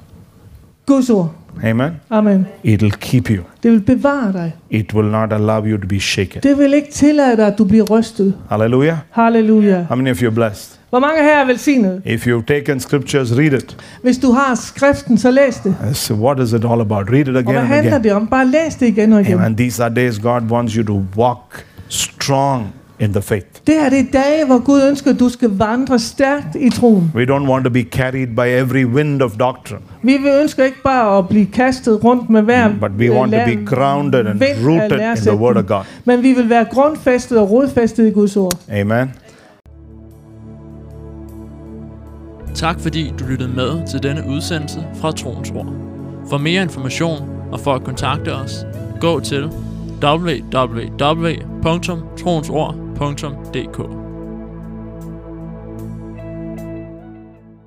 Guds ord. Amen. Amen. It'll keep you. Det vil bevare dig. It will not allow you to be shaken. Det vil ikke tillade dig, at du bliver rystet. Hallelujah. Halleluja. How many of you are blessed? Hvor mange her er velsignet? If you've taken scriptures, read it. Hvis du har skriften, så læs det. So what is it all about? Read it Og again hvad and handler again. det om? Bare læs det igen og igen. Amen. These are days God wants you to walk strong in the faith. Det her det er dage, hvor Gud ønsker, at du skal vandre stærkt i troen. We don't want to be carried by every wind of doctrine, Vi vil ønsker ikke bare at blive kastet rundt med hver but we want to be grounded and rooted in the. Word of God. Men vi vil være grundfæstet og rodfæstet i Guds ord. Amen. Tak fordi du lyttede med til denne udsendelse fra Troens Ord. For mere information og for at kontakte os, gå til www.radioplay.dk